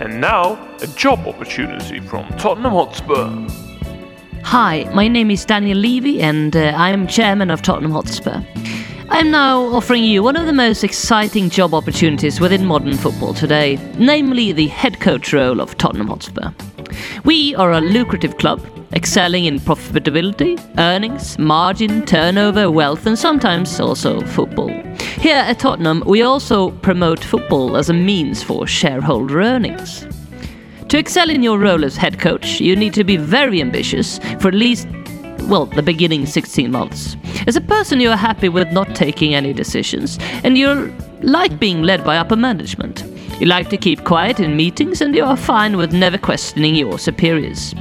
And now, a job opportunity from Tottenham Hotspur. Hi, my name is Daniel Levy and uh, I'm chairman of Tottenham Hotspur. I'm now offering you one of the most exciting job opportunities within modern football today, namely the head coach role of Tottenham Hotspur. We are a lucrative club, excelling in profitability, earnings, margin, turnover, wealth, and sometimes also football. Here at Tottenham, we also promote football as a means for shareholder earnings. To excel in your role as head coach, you need to be very ambitious for at least, well, the beginning 16 months. As a person, you are happy with not taking any decisions, and you like being led by upper management. You like to keep quiet in meetings, and you are fine with never questioning your superiors.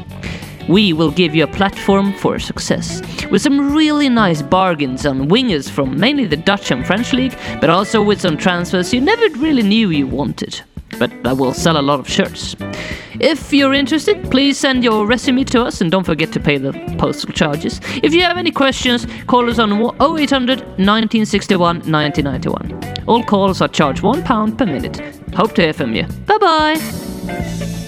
We will give you a platform for success with some really nice bargains on wingers from mainly the Dutch and French league, but also with some transfers you never really knew you wanted but that will sell a lot of shirts. If you're interested, please send your resume to us and don't forget to pay the postal charges. If you have any questions, call us on 0800 1961 1991. All calls are charged £1 per minute. Hope to hear from you. Bye bye!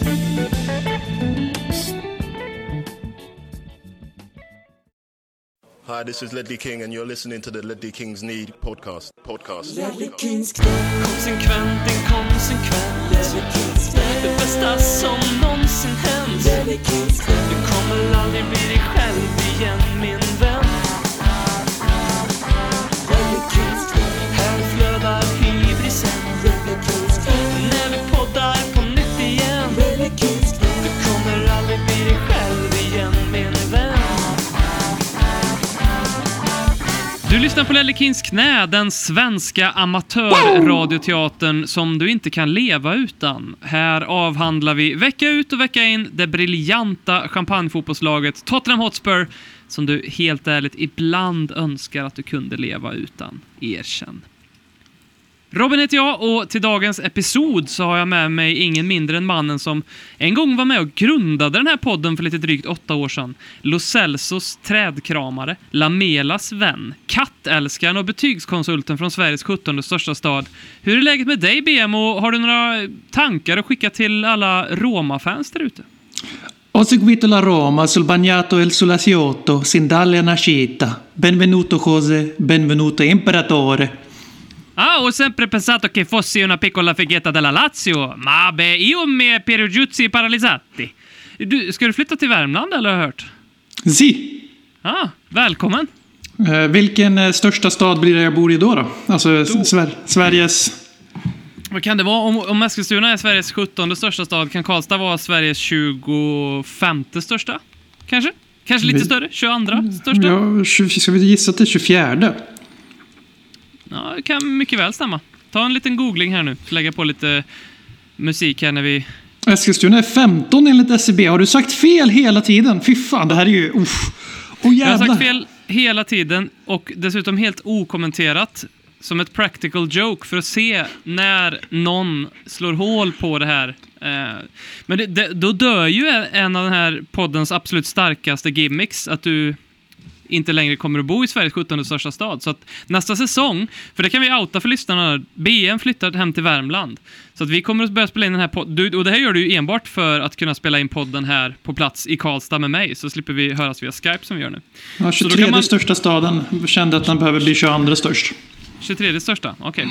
Hi, this is Ledley King, and you're listening to the Ledley Kings Need podcast. Podcast. Konsekvent, inkonsekvent Det bästa som någonsin hänt. Du kommer aldrig bli dig själv igen min vän. Här flödar hybrisen Du lyssnar på Lelle Kings knä, den svenska amatörradioteatern som du inte kan leva utan. Här avhandlar vi vecka ut och vecka in det briljanta champagnefotbollslaget Tottenham Hotspur som du helt ärligt ibland önskar att du kunde leva utan. Erkänn. Robin heter jag och till dagens episod så har jag med mig ingen mindre än mannen som en gång var med och grundade den här podden för lite drygt åtta år sedan. Lo Celsos trädkramare, Lamelas vän, kattälskaren och betygskonsulten från Sveriges 17 största stad. Hur är läget med dig BM och har du några tankar att skicka till alla Roma-fans där ute? Ho seguito la Roma sul bagnato e sul Asiotto sin dalle nascita. Benvenuto Jose, benvenuto Imperatore. Ah, ho sempre pensato che fossi una piccola fighetta della Lazio, ma beh, io mi perigiuzzi paralizzati. Du, ska du flytta till Värmland eller har jag hört? Si. Ah, välkommen. Eh, vilken eh, största stad blir det jag bor i då? då? Alltså Sver- Sveriges... Vad kan det vara? Om, om Eskilstuna är Sveriges 17 största stad, kan Karlstad vara Sveriges 25 största? Kanske? Kanske lite Vi- större? 22 största? Ja. Ska vi gissa till 24? Det kan mycket väl stämma. Ta en liten googling här nu, lägga på lite musik här när vi... Eskilstuna är 15 enligt SCB. Har du sagt fel hela tiden? Fy fan, det här är ju... Uff. Åh Jag har jävlar. sagt fel hela tiden och dessutom helt okommenterat som ett practical joke för att se när någon slår hål på det här. Eh, Men det, det, då dör ju en av den här poddens absolut starkaste gimmicks, att du inte längre kommer att bo i Sveriges 17 största stad. Så att nästa säsong, för det kan vi outa för lyssnarna, BM flyttar hem till Värmland. Så att vi kommer att börja spela in den här podden, och det här gör du ju enbart för att kunna spela in podden här på plats i Karlstad med mig, så slipper vi höras via Skype som vi gör nu. Ja, Så då 23 kan man- största staden kände att den behöver bli 22 störst. 23 största, okej.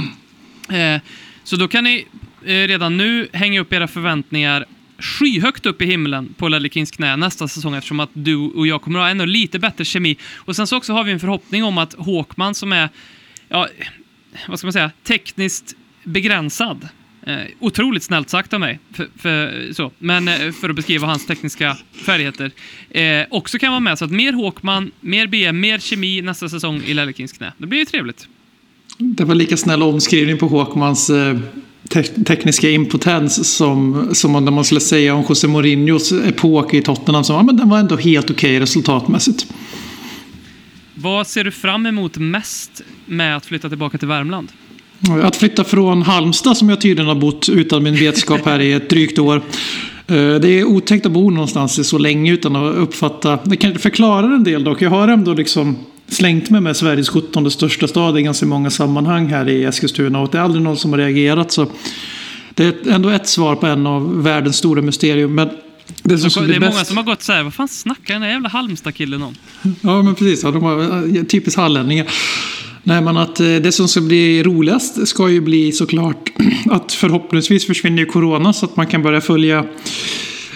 Eh, så då kan ni eh, redan nu hänga upp era förväntningar skyhögt upp i himlen på Ledley Kings knä nästa säsong eftersom att du och jag kommer att ha ännu lite bättre kemi. Och sen så också har vi en förhoppning om att Håkman som är, ja, vad ska man säga, tekniskt begränsad. Eh, otroligt snällt sagt av mig, för, för, så. men eh, för att beskriva hans tekniska färdigheter. Eh, också kan vara med, så att mer Håkman, mer BM, mer kemi nästa säsong i Ledley Kings knä. Det blir ju trevligt. Det var lika snäll omskrivning på Håkmans eh, te- tekniska impotens som, som om man skulle säga om José Mourinhos epok i Tottenham. Som, ja, men den var ändå helt okej resultatmässigt. Vad ser du fram emot mest med att flytta tillbaka till Värmland? Att flytta från Halmstad som jag tydligen har bott utan min vetskap här i ett drygt år. Eh, Det är otäckt att bo någonstans så länge utan att uppfatta. Det kan förklara en del dock. Jag har ändå liksom slängt mig med Sveriges 17 största stad i ganska många sammanhang här i Eskilstuna och det är aldrig någon som har reagerat. Så Det är ändå ett svar på en av världens stora mysterium. Men det som Det skulle är bli många bäst... som har gått så här, vad fan snackar den där jävla Halmstad-killen om? Ja, men precis. Ja, de var eh, typiskt hallänningar. Nej, men att eh, det som ska bli roligast ska ju bli såklart att förhoppningsvis försvinner ju corona så att man kan börja följa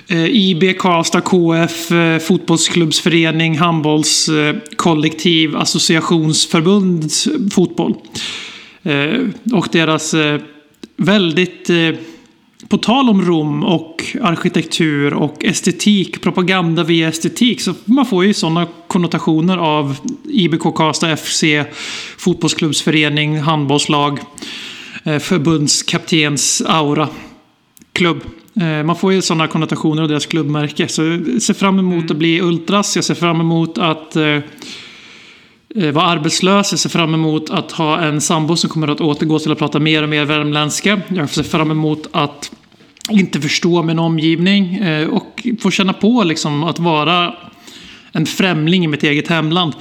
Eh, IB, Karlstad, KF, eh, fotbollsklubbsförening, handbollskollektiv, associationsförbund fotboll. Eh, Och deras eh, väldigt eh, på tal om Rom och arkitektur och estetik, propaganda via estetik, så man får ju sådana konnotationer av IBK Karlstad FC, fotbollsklubbsförening, handbollslag, eh, förbundskaptens aura, klubb. Eh, Man får ju sådana konnotationer av deras klubbmärke. Så jag ser fram emot att bli ultras, jag ser fram emot att eh, eh, vara arbetslös. Jag ser fram emot att ha en sambo som kommer att återgå till att prata mer och mer värmländska. Jag ser fram emot att inte förstå min omgivning eh, och få känna på liksom att vara en främling i mitt eget hemland.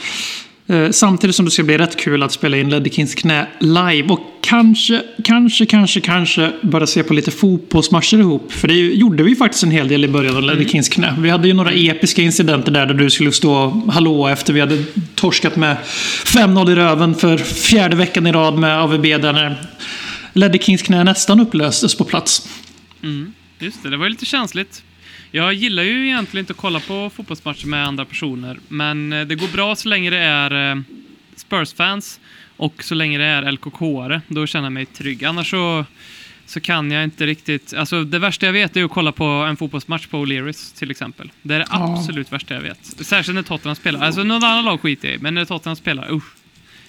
Eh, Samtidigt som det ska bli rätt kul att spela in Ledder Kings knä live och kanske, kanske, kanske, kanske börja se på lite fotbollsmatcher ihop. För det gjorde vi faktiskt en hel del i början av Ledder Kings knä. Vi hade ju några episka incidenter där, där du skulle stå hallå efter vi hade torskat med 5-0 i röven för fjärde veckan i rad med AVB där när Ledder Kings knä nästan upplöstes på plats. Just det, det var ju lite känsligt. Jag gillar ju egentligen inte att kolla på fotbollsmatcher med andra personer, men eh, det går bra så länge det är eh, Spurs-fans och så länge det är LKK-are. Då känner jag mig trygg. Annars så, så kan jag inte riktigt... Alltså det värsta jag vet är att kolla på en fotbollsmatch på O'Learys till exempel. Det är det absolut värsta jag vet. Särskilt när Tottenham spelar. Alltså någon annan lag skiter jag i, men när Tottenham spelar, usch.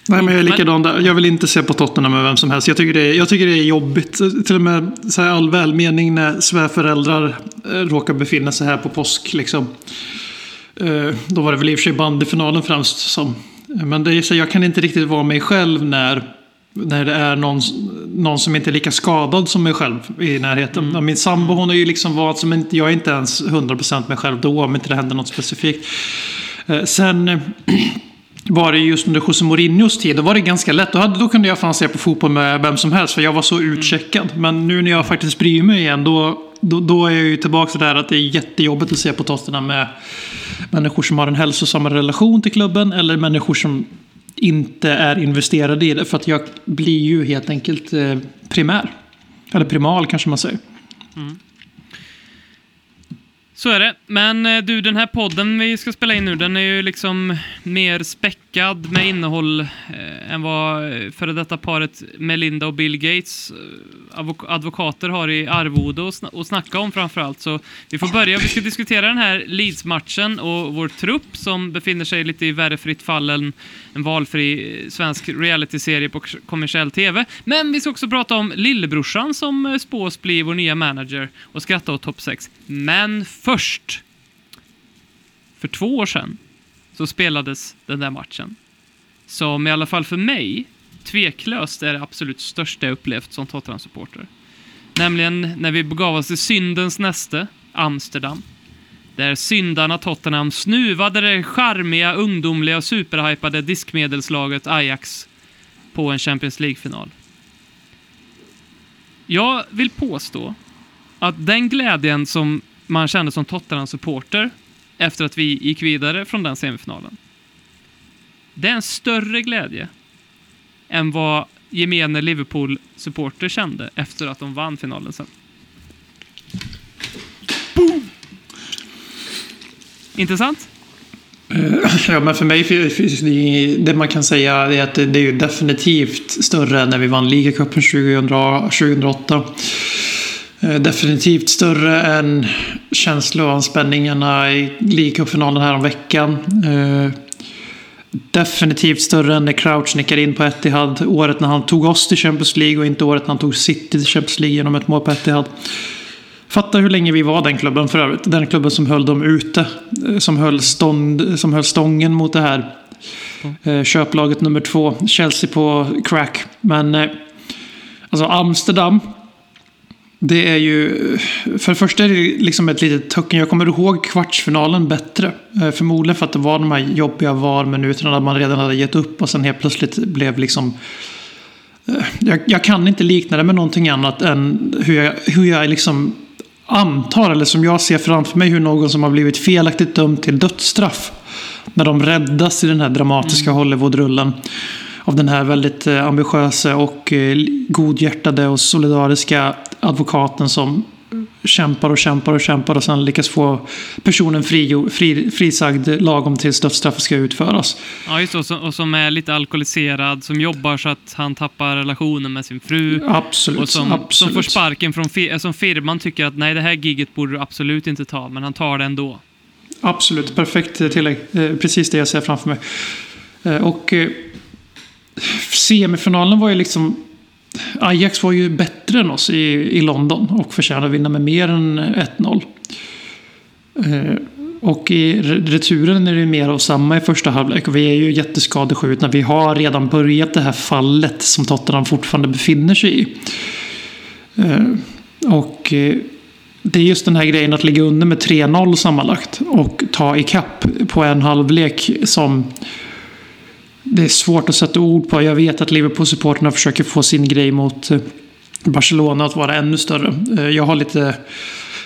Nej, men jag är likadan där. Jag vill inte se på Tottenham med vem som helst. Jag tycker det är, jag tycker det är jobbigt. Till och med så här all välmening när svärföräldrar eh, råkar befinna sig här på påsk. Liksom. Eh, då var det väl i och för sig bandyfinalen främst som. Men det är så, jag kan inte riktigt vara mig själv när, när det är någon, någon som inte är lika skadad som mig själv i närheten. Ja, Min sambo hon är ju liksom vad som jag är inte ens 100% mig själv då om inte det händer något specifikt. Eh, Sen var det just under José Mourinhos tid, då var det ganska lätt. Då, hade, då kunde jag fan se på fotboll med vem som helst, för jag var så utcheckad. Men nu när jag faktiskt bryr mig igen, då, då, då är jag ju tillbaka till det här att det är jättejobbigt att se på Tottenham med människor som har en hälsosam relation till klubben, eller människor som inte är investerade i det. För att jag blir ju helt enkelt eh, primär. Eller primal kanske man säger. Så är det. Men eh, du, den här podden vi ska spela in nu, den är ju liksom mer packad med innehåll eh, än vad eh, före detta paret Melinda och Bill Gates eh, advok- advokater har i arvode att sn snacka om framförallt. Så vi får börja. Vi ska diskutera den här Leeds-matchen och vår trupp som befinner sig lite i värre fritt fall än en valfri eh, svensk realityserie på kommersiell TV. Men vi ska också prata om lillebrorsan som spås bli vår nya manager och skratta åt topp 6. Men först, för två år sedan, så spelades den där matchen. Som i alla fall för mig, tveklöst är det absolut största jag upplevt som Tottenham-supporter. Nämligen när vi begav oss till syndens näste, Amsterdam. Där syndarna Tottenham snuvade det charmiga, ungdomliga och superhypade diskmedelslaget Ajax på en Champions League-final. Jag vill påstå att den glädjen som man kände som Tottenham-supporter efter att vi gick vidare från den semifinalen. Det är en större glädje än vad gemene Liverpool-supporter kände efter att de vann finalen sen. Boom! Intressant? Ja, men för mig finns det, det man kan säga är att det, det är ju definitivt större än när vi vann ligacupen 2000 2008. Eh, definitivt större än känsloanspänningarna i ligacupfinalen här om veckan. Eh, definitivt större än när Crouch nickade in på Etihad. Året när han tog oss till Champions League och inte året när han tog City till Champions League genom ett mål på Etihad. Fatta hur länge vi var den klubben för övrigt. Den klubben som höll dem ute. Eh, som höll, stånd, som höll stången mot det här köplaget nummer två. Chelsea på crack. Men alltså Amsterdam. Det är ju... För det första är det liksom ett litet tucken. Jag kommer ihåg kvartsfinalen bättre. Eh, Förmodligen för att det var de här jobbiga VAR-minuterna där man redan hade gett upp och sen helt plötsligt blev liksom jag, jag kan inte likna det med någonting annat än hur jag, hur jag liksom antar, eller som jag ser framför mig, hur någon som har blivit felaktigt dömd till dödsstraff. När de räddas i den här dramatiska Hollywoodrullen. Av den här väldigt eh, ambitiösa och eh, godhjärtade och solidariska advokaten som kämpar och kämpar och kämpar och sen lyckas få personen fri, fri, frisagd lagom tills dödsstraffet ska utföras. Ja, just det. Och som, är lite alkoholiserad, som jobbar så att han tappar relationen med sin fru. Absolut. Och som, absolut. som får sparken från fi- som firman tycker att nej, det här giget borde du absolut inte ta, men han tar det ändå. Absolut, perfekt tillägg. Eh, Precis det jag ser framför mig. Eh, Och eh, semifinalen var ju liksom... Ajax var ju bättre än oss i, i London och förtjänade att vinna med mer än 1-0. Eh, Och i returen är det mer av samma i första halvlek. Och vi är ju jätteskadeskjutna. Vi har redan börjat det här fallet som Tottenham fortfarande befinner sig i. Eh, Och eh, det är just den här grejen att ligga under med 3-0 sammanlagt och ta ikapp på en halvlek som det är svårt att sätta ord på. Jag vet att Liverpool-supporterna försöker få sin grej mot eh, Barcelona att vara ännu större. Eh, jag har lite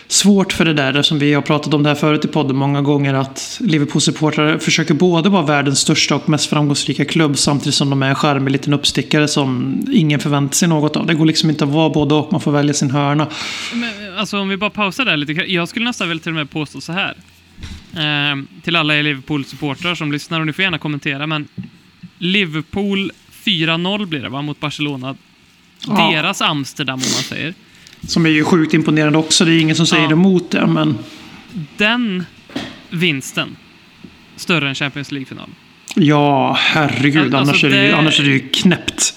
svårt för det där, som vi har pratat om det här förut i podden många gånger, att Liverpool-supportrar försöker både vara världens största och mest framgångsrika klubb samtidigt som de är en charmig liten uppstickare som ingen förväntar sig något av. Det går liksom inte att vara både och, man får välja sin hörna. Men, alltså om vi bara pausar där lite. Jag skulle nästan väl till och med påstå så här. Eh, till alla Liverpool-supportrar som lyssnar, och ni får gärna kommentera, men Liverpool 4-0 blir det va, mot Barcelona. Ja. Deras Amsterdam om man säger. Som är ju sjukt imponerande också. Det är ingen som säger Ja. emot det. Men Den vinsten, större än Champions League-final. ja, herregud. Alltså, annars, är det, ju- annars är det ju knäppt.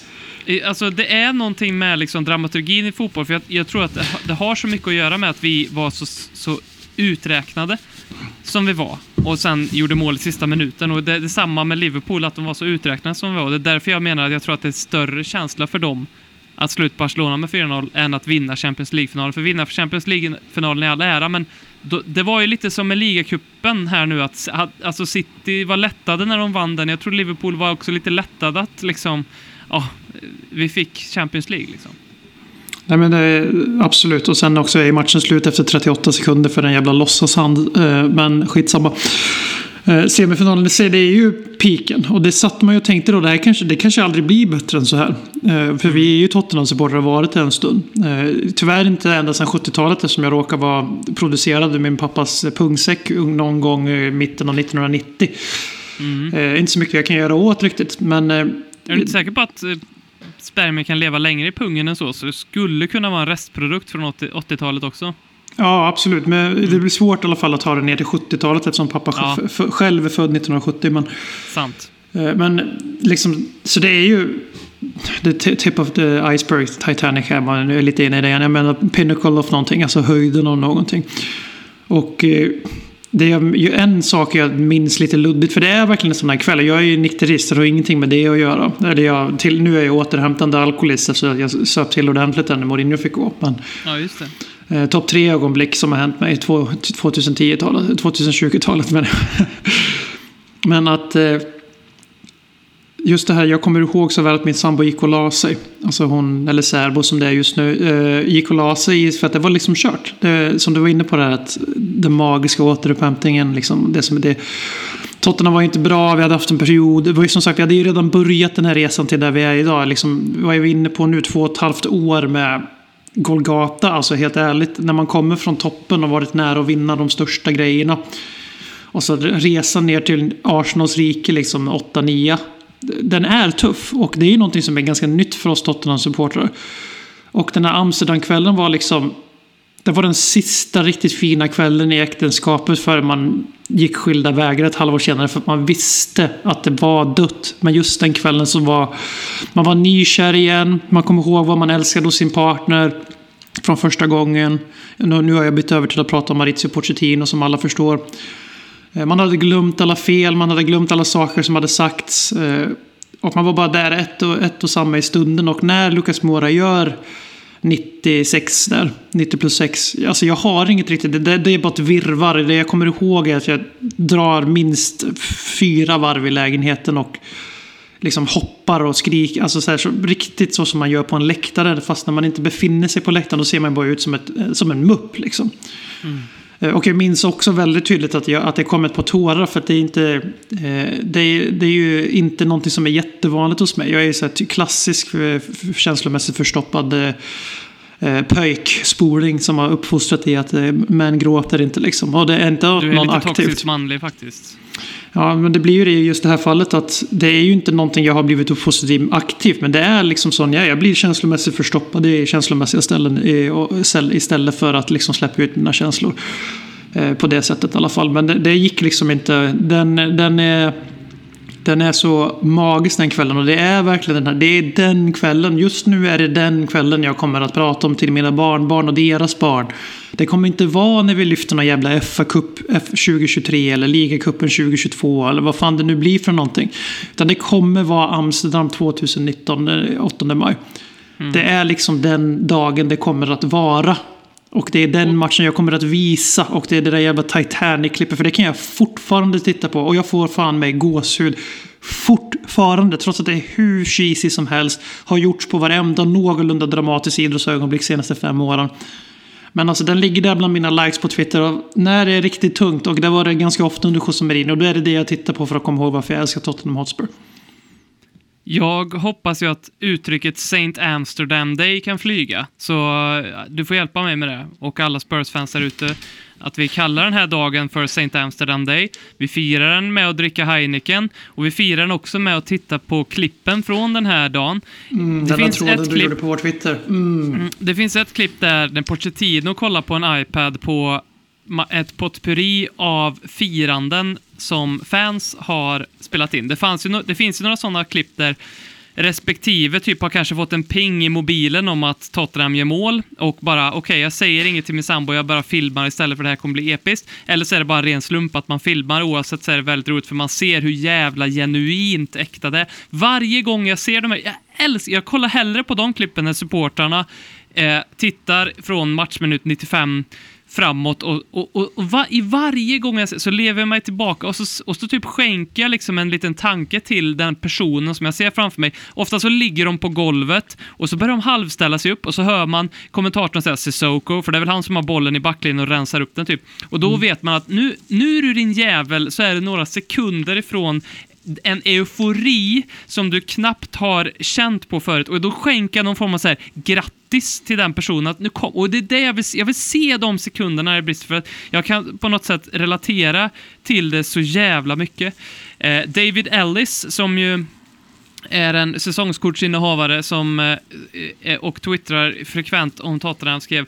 Alltså det är någonting med liksom dramaturgin i fotboll, för jag, jag tror att det, det har så mycket att göra med att vi var så, så uträknade som vi var och sen gjorde mål i sista minuten. Och det, det är samma med Liverpool, att de var så uträknade som de var. Det är därför jag menar att jag tror att det är större känsla för dem att slå ut Barcelona med 4-0 än att vinna Champions League-finalen. För vinna Champions League-finalen i all ära, men då, det var ju lite som med ligacupen här nu, att att- alltså City var lättade när de vann den. Jag tror Liverpool var också lite lättade att liksom, ja, vi fick Champions League liksom. Nej, men absolut. Och sen också är matchen slut efter 38 sekunder för en jävla låtsashand. Eh, Men skitsamma. Eh, Semifinalen i sig, det är ju piken. Och det satt man ju och tänkte då, det här kanske, det kanske aldrig blir bättre än så här. Eh, För vi är ju Tottenham-supportrar och har varit det en stund. Tyvärr inte ända sedan 70-talet eftersom jag råkar vara producerad ur min pappas pungsäck någon gång i mitten av 1990. Eh, Inte så mycket jag kan göra åt riktigt. Men Är du inte säker på att spermier kan leva längre i pungen än så? Så det skulle kunna vara en restprodukt från 80 80-talet också. Ja, absolut. Men det blir svårt i alla fall att ta det ner till 70-talet eftersom pappa Ja. själv är född 1970. Men, Sant. eh, men liksom, så det är ju the tip of the iceberg, Titanic här. Man är lite inne i det igen. Jag menar pinnacle of någonting, alltså höjden av någonting. Och eh, det är ju en sak jag minns lite luddigt, för det är verkligen en sån här kväll. Jag är ju nykterist, det har ingenting med det att göra. Eller jag, till, nu är jag återhämtande alkoholist, så jag söp till ordentligt när Mourinho fick gå. Men, Ja, just det. Eh, Topp tre ögonblick som har hänt mig i två- 2010-talet, 2020-talet menar jag. Men att eh, just det här, jag kommer ihåg så väl att min sambo gick och la sig. Alltså hon, eller särbo som det är just nu, eh, gick och la sig för att det var liksom kört. Det, som du var inne på det här, att den magiska återupphämtningen, liksom, det som är det. Tottenham var ju inte bra, vi hade haft en period. Det var ju som sagt, vi hade ju redan börjat den här resan till där vi är idag. Liksom, vad är vi inne på nu? Två och ett halvt år med Golgata, alltså helt ärligt. När man kommer från toppen och varit nära att vinna de största grejerna. Och så resan ner till Arsenals rike, liksom 8-9. Den är tuff och det är ju någonting som är ganska nytt för oss Tottenham-supportrar. Och den här Amsterdam-kvällen var liksom... Det var den sista riktigt fina kvällen i äktenskapet för man gick skilda vägar ett halvår senare för att man visste att det var dött. Men just den kvällen så var man var nykär igen. Man kom ihåg vad man älskade hos sin partner från första gången. Nu, nu har jag bytt över till att prata om Maurizio Pochettino som alla förstår. Eh, man hade glömt alla fel, man hade glömt alla saker som hade sagts. Eh, och man var bara där ett och, ett och samma i stunden. Och när Lucas Moura gör 96 där, 90 plus 6. Alltså jag har inget riktigt, det, det, är bara ett virrvarr. Det jag kommer ihåg är att jag drar minst fyra varv i lägenheten och liksom hoppar och skriker. Alltså så här, så, riktigt så som man gör på en läktare. Fast när man inte befinner sig på läktaren då ser man bara ut som, ett, som en mupp. Liksom. Mm. Och jag minns också väldigt tydligt att, jag, att det kom ett par tårar för att det är inte... Eh, det, är, det är ju inte någonting som är jättevanligt hos mig. Jag är ju så här klassisk eh, känslomässigt förstoppad eh, eh, pöjkspoling som har uppfostrat i att eh, män gråter inte liksom. Och det är inte Du är lite aktivt. toxiskt manlig faktiskt. Ja, men det blir ju det i just det här fallet att det är ju inte någonting jag har blivit uppfostrad aktivt. Men det är liksom sån jag. Jag blir känslomässigt förstoppad i känslomässiga ställen istället för att liksom släppa ut mina känslor. Eh, på det sättet i alla fall. Men det, det gick liksom inte. Den, den är... Den är så magisk den kvällen och det är verkligen den här, det är den kvällen. Just nu är det den kvällen jag kommer att prata om till mina barnbarn och deras barn. Det kommer inte vara när vi lyfter någon jävla FA-cup F 2023 eller ligacupen 2022 eller vad fan det nu blir för någonting. Utan det kommer vara Amsterdam 2019, den 8 maj. Det är liksom den dagen det kommer att vara. Och det är den matchen jag kommer att visa. Och det är det där jävla Titanic-klippet. För det kan jag fortfarande titta på. Och jag får fan mig gåshud. Fortfarande. Trots att det är hur cheesy som helst. Har gjorts på varenda någorlunda dramatisk idrottsögonblick senaste fem åren. Men alltså den ligger där bland mina likes på Twitter. Och när det är riktigt tungt. Och det var det ganska ofta under José. Och då är det det jag tittar på för att komma ihåg varför jag älskar Tottenham Hotspur. Jag hoppas ju att uttrycket Saint Amsterdam Day kan flyga. Så eh, du får hjälpa mig med det. Och alla Spurs-fans där ute. Att vi kallar den här dagen för Saint Amsterdam Day. Vi firar den med att dricka Heineken. Och vi firar den också med att titta på klippen från den här dagen. Mm, det den finns ett du klipp gjorde på vår Twitter. Mm. Mm, Det finns ett klipp där när Pochettino kollar på en iPad på ett potpurri av firanden som fans har spelat in. Det, fanns ju no- det finns ju några sådana klipp där respektive typ har kanske fått en ping i mobilen om att Tottenham gör mål och bara okej, jag säger inget till min sambo, jag bara filmar istället för det här kommer bli episkt. Eller så är det bara ren slump att man filmar, oavsett så är det väldigt roligt för man ser hur jävla genuint äkta det är. Varje gång jag ser de här, jag älskar, jag kollar hellre på de klippen när supportrarna eh, tittar från matchminut 95 framåt och, och, och, och va, i varje gång jag så lever jag mig tillbaka och så, och så typ skänker jag liksom en liten tanke till den personen som jag ser framför mig. Ofta så ligger de på golvet och så börjar de halvställa sig upp och så hör man kommentatorn säga Sissoko, för det är väl han som har bollen i backlinjen och rensar upp den typ. Och då vet man att nu, nu är du din jävel så är det några sekunder ifrån en eufori som du knappt har känt på förut och då skänker jag någon form av så här grattis till den personen att nu kom, och det är det jag vill, jag vill se de sekunderna när det brister för att jag kan på något sätt relatera till det så jävla mycket. Eh, David Ellis som ju är en säsongskortsinnehavare som eh, eh, och twittrar frekvent om Tottenham skrev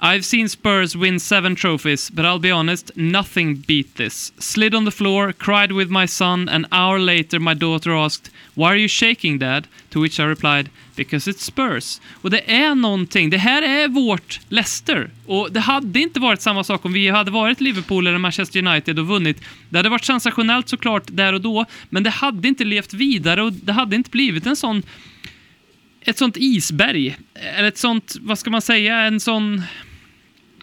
I've seen Spurs win seven trophies, but I'll be honest, nothing beat this. Slid on the floor, cried with my son, an hour later my daughter asked Why are you shaking dad? To which I replied Because it's Spurs. Och det är någonting, det här är vårt Leicester. Och det hade inte varit samma sak om vi hade varit Liverpool eller Manchester United och vunnit. Det hade varit sensationellt såklart där och då, men det hade inte levt vidare och det hade inte blivit en sån ett sånt isberg, eller ett sånt, vad ska man säga, en sån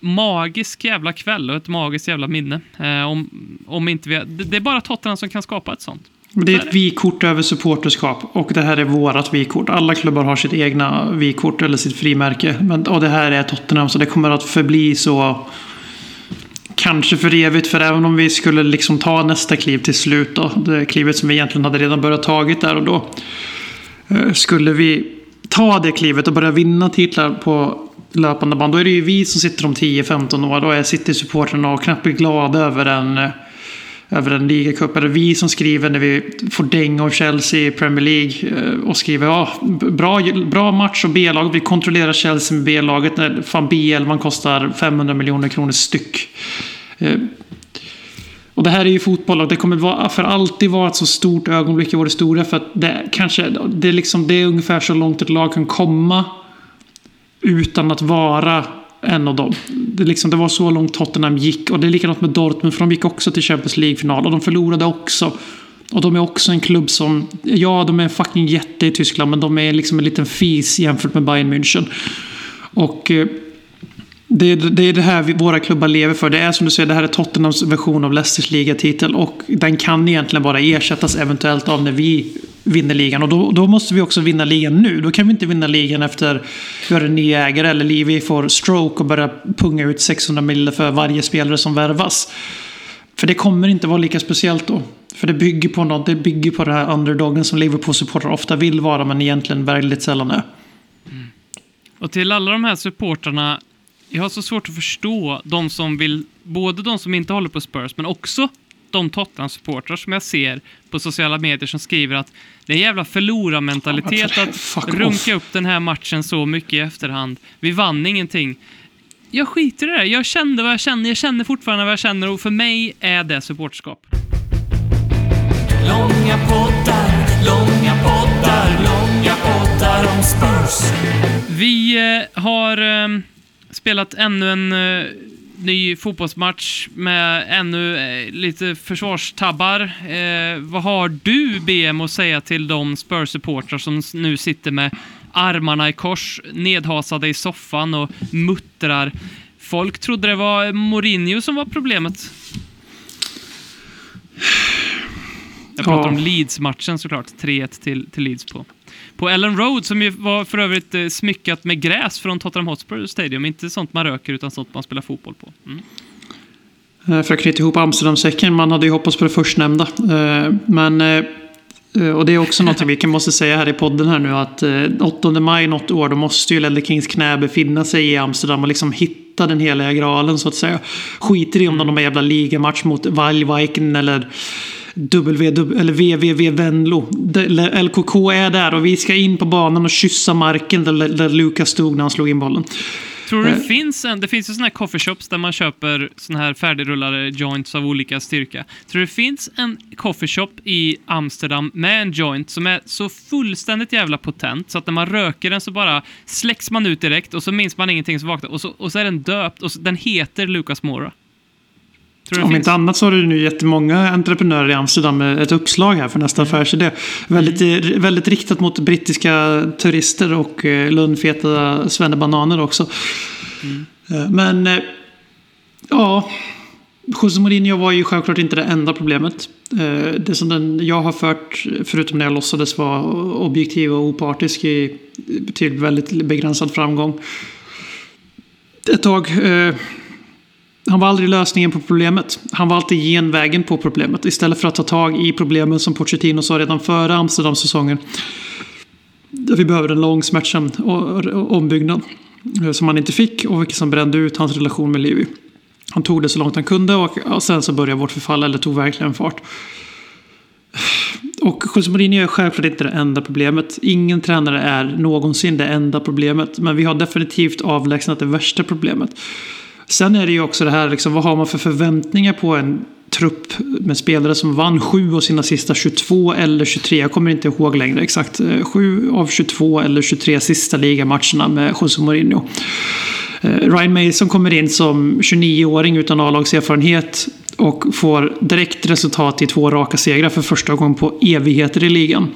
magisk jävla kväll och ett magiskt jävla minne. Eh, om, om inte vi, det, det är bara Tottenham som kan skapa ett sånt. Det är ett vykort över supporterskap och det här är vårat vykort. Alla klubbar har sitt egna vykort eller sitt frimärke. Men, och det här är Tottenham så det kommer att förbli så. Kanske för evigt, för även om vi skulle liksom ta nästa kliv till slut då. Det klivet som vi egentligen hade redan börjat tagit där och då. eh, Skulle vi ta det klivet och börja vinna titlar på löpande band. Då är det ju vi som sitter om 10-15 år. Då är City-supportrarna och knappt blir glada över en eh, över en ligacup. Eller vi som skriver när vi får däng av Chelsea i Premier League eh, och skriver ja, bra, bra match och B-lag. Vi kontrollerar Chelsea med B-laget när fan B11 kostar 500 miljoner kronor styck. Eh, och det här är ju fotboll och det kommer vara, för alltid vara ett så stort ögonblick i vår historia. För att det, kanske, det, är liksom, det är ungefär så långt ett lag kan komma utan att vara en av dem. Det, liksom, det var så långt Tottenham gick. Och det är likadant med Dortmund, för de gick också till Champions League-final. Och de förlorade också. Och de är också en klubb som... Ja, de är en fucking jätte i Tyskland, men de är liksom en liten fis jämfört med Bayern München. Och... eh, Det är, det är det här vi, våra klubbar lever för. Det är som du säger, det här är Tottenhams version av Leicesters ligatitel. Och den kan egentligen bara ersättas eventuellt av när vi vinner ligan. Och då, då måste vi också vinna ligan nu. Då kan vi inte vinna ligan efter vi har en ny ägare eller Levi får stroke och börjar punga ut 600 miljoner för varje spelare som värvas. För det kommer inte vara lika speciellt då. För det bygger på något, det bygger på den här underdogen som Liverpool-supportrar ofta vill vara men egentligen väldigt sällan är. Och till alla de här supportrarna, jag har så svårt att förstå de som vill, både de som inte håller på Spurs, men också de Tottenham-supportrar som jag ser på sociala medier som skriver att det är en jävla förlorarmentalitet Ja, att runka upp den här matchen så mycket i efterhand. Vi vann ingenting. Jag skiter i det. Jag kände vad jag kände. Jag känner fortfarande vad jag känner och för mig är det supporterskap. Långa poddar, långa poddar, långa poddar om Spurs. Vi eh, har eh, spelat ännu en eh, ny fotbollsmatch med ännu eh, lite försvarstabbar. Eh, vad har du, BM, att säga till de Spurs-supportrar som nu sitter med armarna i kors, nedhasade i soffan och muttrar? Folk trodde det var Mourinho som var problemet. Jag pratar Ja. om Leeds-matchen såklart. 3-1 till, till Leeds på, på Ellen Road, som ju var för övrigt eh, smyckat med gräs från Tottenham Hotspur Stadium. Inte sånt man röker, utan sånt man spelar fotboll på. Mm. Eh, för att knyta ihop Amsterdamsäcken, man hade ju hoppats på det förstnämnda. Eh, Men, eh, eh, och det är också något vi kan måste säga här i podden här nu att eh, 8 maj något år då måste ju Ledley Kings knä befinna sig i Amsterdam och liksom hitta den heliga graalen så att säga. Skiter i om de har någon jävla ligamatch mot Wallweiken eller W, eller VVV Venlo. LKK är där och vi ska in på banan och kyssa marken där, där Lukas stod när han slog in bollen. Tror du det Eh. finns en... Det finns ju såna här coffeeshops där man köper såna här färdigrullade joints av olika styrka. Tror du det finns en coffeeshop i Amsterdam med en joint som är så fullständigt jävla potent så att när man röker den så bara släcks man ut direkt och så minns man ingenting som vaknar och så, och så är den döpt och så, den heter Lucas Mora. Om finns? inte annat så har du nu jättemånga entreprenörer i Amsterdam med ett uppslag här för nästa affärsidé. Väldigt, väldigt riktat mot brittiska turister och eh, lundfeta svennebananer också. Eh, Men eh, ja, José Mourinho var ju självklart inte det enda problemet. Eh, Det som den jag har fört, förutom när jag låtsades vara objektiv och opartisk i till väldigt begränsad framgång. Ett tag eh, han var aldrig lösningen på problemet. Han var alltid genvägen på problemet. Istället för att ta tag i problemen som Pochettino sa redan före Amsterdam-säsongen. Där vi behöver en lång smärtsam ombyggnad. Eh, som han inte fick och vilket som brände ut hans relation med Levi. Han tog det så långt han kunde och, och sen så började vårt förfall, eller tog verkligen fart. Och José Mourinho är självklart inte det enda problemet. Ingen tränare är någonsin det enda problemet. Men vi har definitivt avlägsnat det värsta problemet. Sen är det ju också det här, liksom, vad har man för förväntningar på en trupp med spelare som vann sju av sina sista 22 eller 23, jag kommer inte ihåg längre exakt, eh, sju av 22 eller 23 sista ligamatcherna med José Mourinho. Eh, Ryan Mason kommer in som 29-åring utan A-lagserfarenhet och får direkt resultat i två raka segrar för första gången på evigheter i ligan.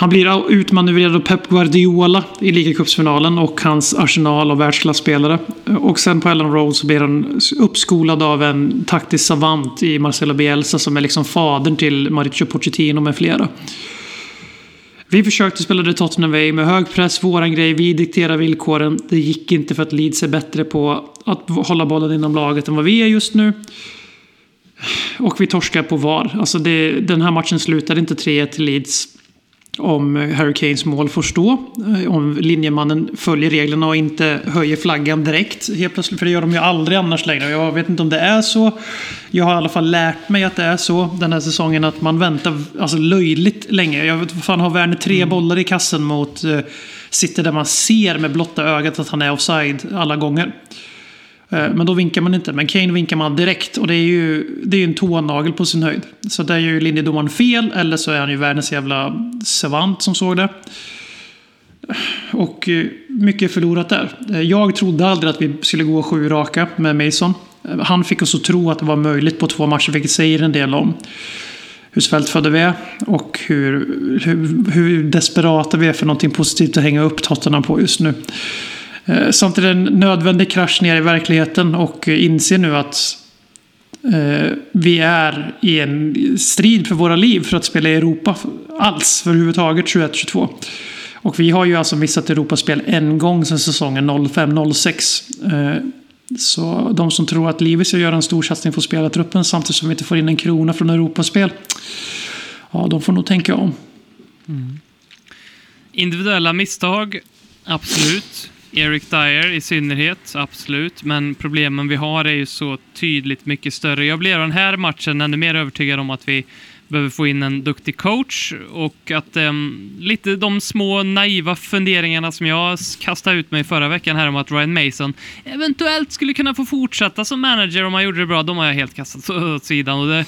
Han blir utmanövrerad av Pep Guardiola i ligacupsfinalen och hans arsenal av världsklasspelare. Och sen på Ellen Road så blir han uppskolad av en taktisk savant i Marcelo Bielsa som är liksom fadern till Mauricio Pochettino med flera. Vi försökte spela det Tottenham Way med hög press, våran grej, vi dikterar villkoren. Det gick inte för att Leeds är bättre på att hålla bollen inom laget än vad vi är just nu. Och vi torskar på VAR. Alltså det, den här matchen slutade inte 3-1 till Leeds om Harry Kanes mål får stå. Eh, Om linjemannen följer reglerna och inte höjer flaggan direkt helt plötsligt. För det gör de ju aldrig annars längre. Jag vet inte om det är så. Jag har i alla fall lärt mig att det är så den här säsongen. Att man väntar alltså, löjligt länge. Jag vet fan har Werner tre bollar i kassen mot uh, City där man ser med blotta ögat att han är offside alla gånger. Eh, men då vinkar man inte. Men Kane vinkar man direkt. Och det är ju, det är ju en tånagel på sin höjd. Så där gör ju linjedomaren fel. Eller så är han ju världens jävla savant som såg det. Och eh, mycket förlorat där. Eh, jag trodde aldrig att vi skulle gå sju raka med Mason. Han fick oss att tro att det var möjligt på två matcher, vilket säger en del om hur svältfödda vi är och hur, hur, hur desperata vi är för någonting positivt att hänga upp Tottenham på just nu. Eh, samtidigt en nödvändig krasch ner i verkligheten och inse inser nu att eh, vi är i en strid för våra liv för att spela i Europa. alls för överhuvudtaget 21-22. Och vi har ju alltså missat Europaspel en gång sedan säsongen 05-06. Eh, så de som tror att Livi ska göra en stor satsning på spelartruppen samtidigt som vi inte får in en krona från Europaspel. Ja, de får nog tänka om. Mm. Individuella misstag, absolut. Eric Dyer i synnerhet, absolut. Men problemen vi har är ju så tydligt mycket större. Jag blir den här matchen ännu mer övertygad om att vi behöver få in en duktig coach och att um, lite de små naiva funderingarna som jag kastade ut mig förra veckan här om att Ryan Mason eventuellt skulle kunna få fortsätta som manager om han gjorde det bra, de har jag helt kastat åt sidan. Och det,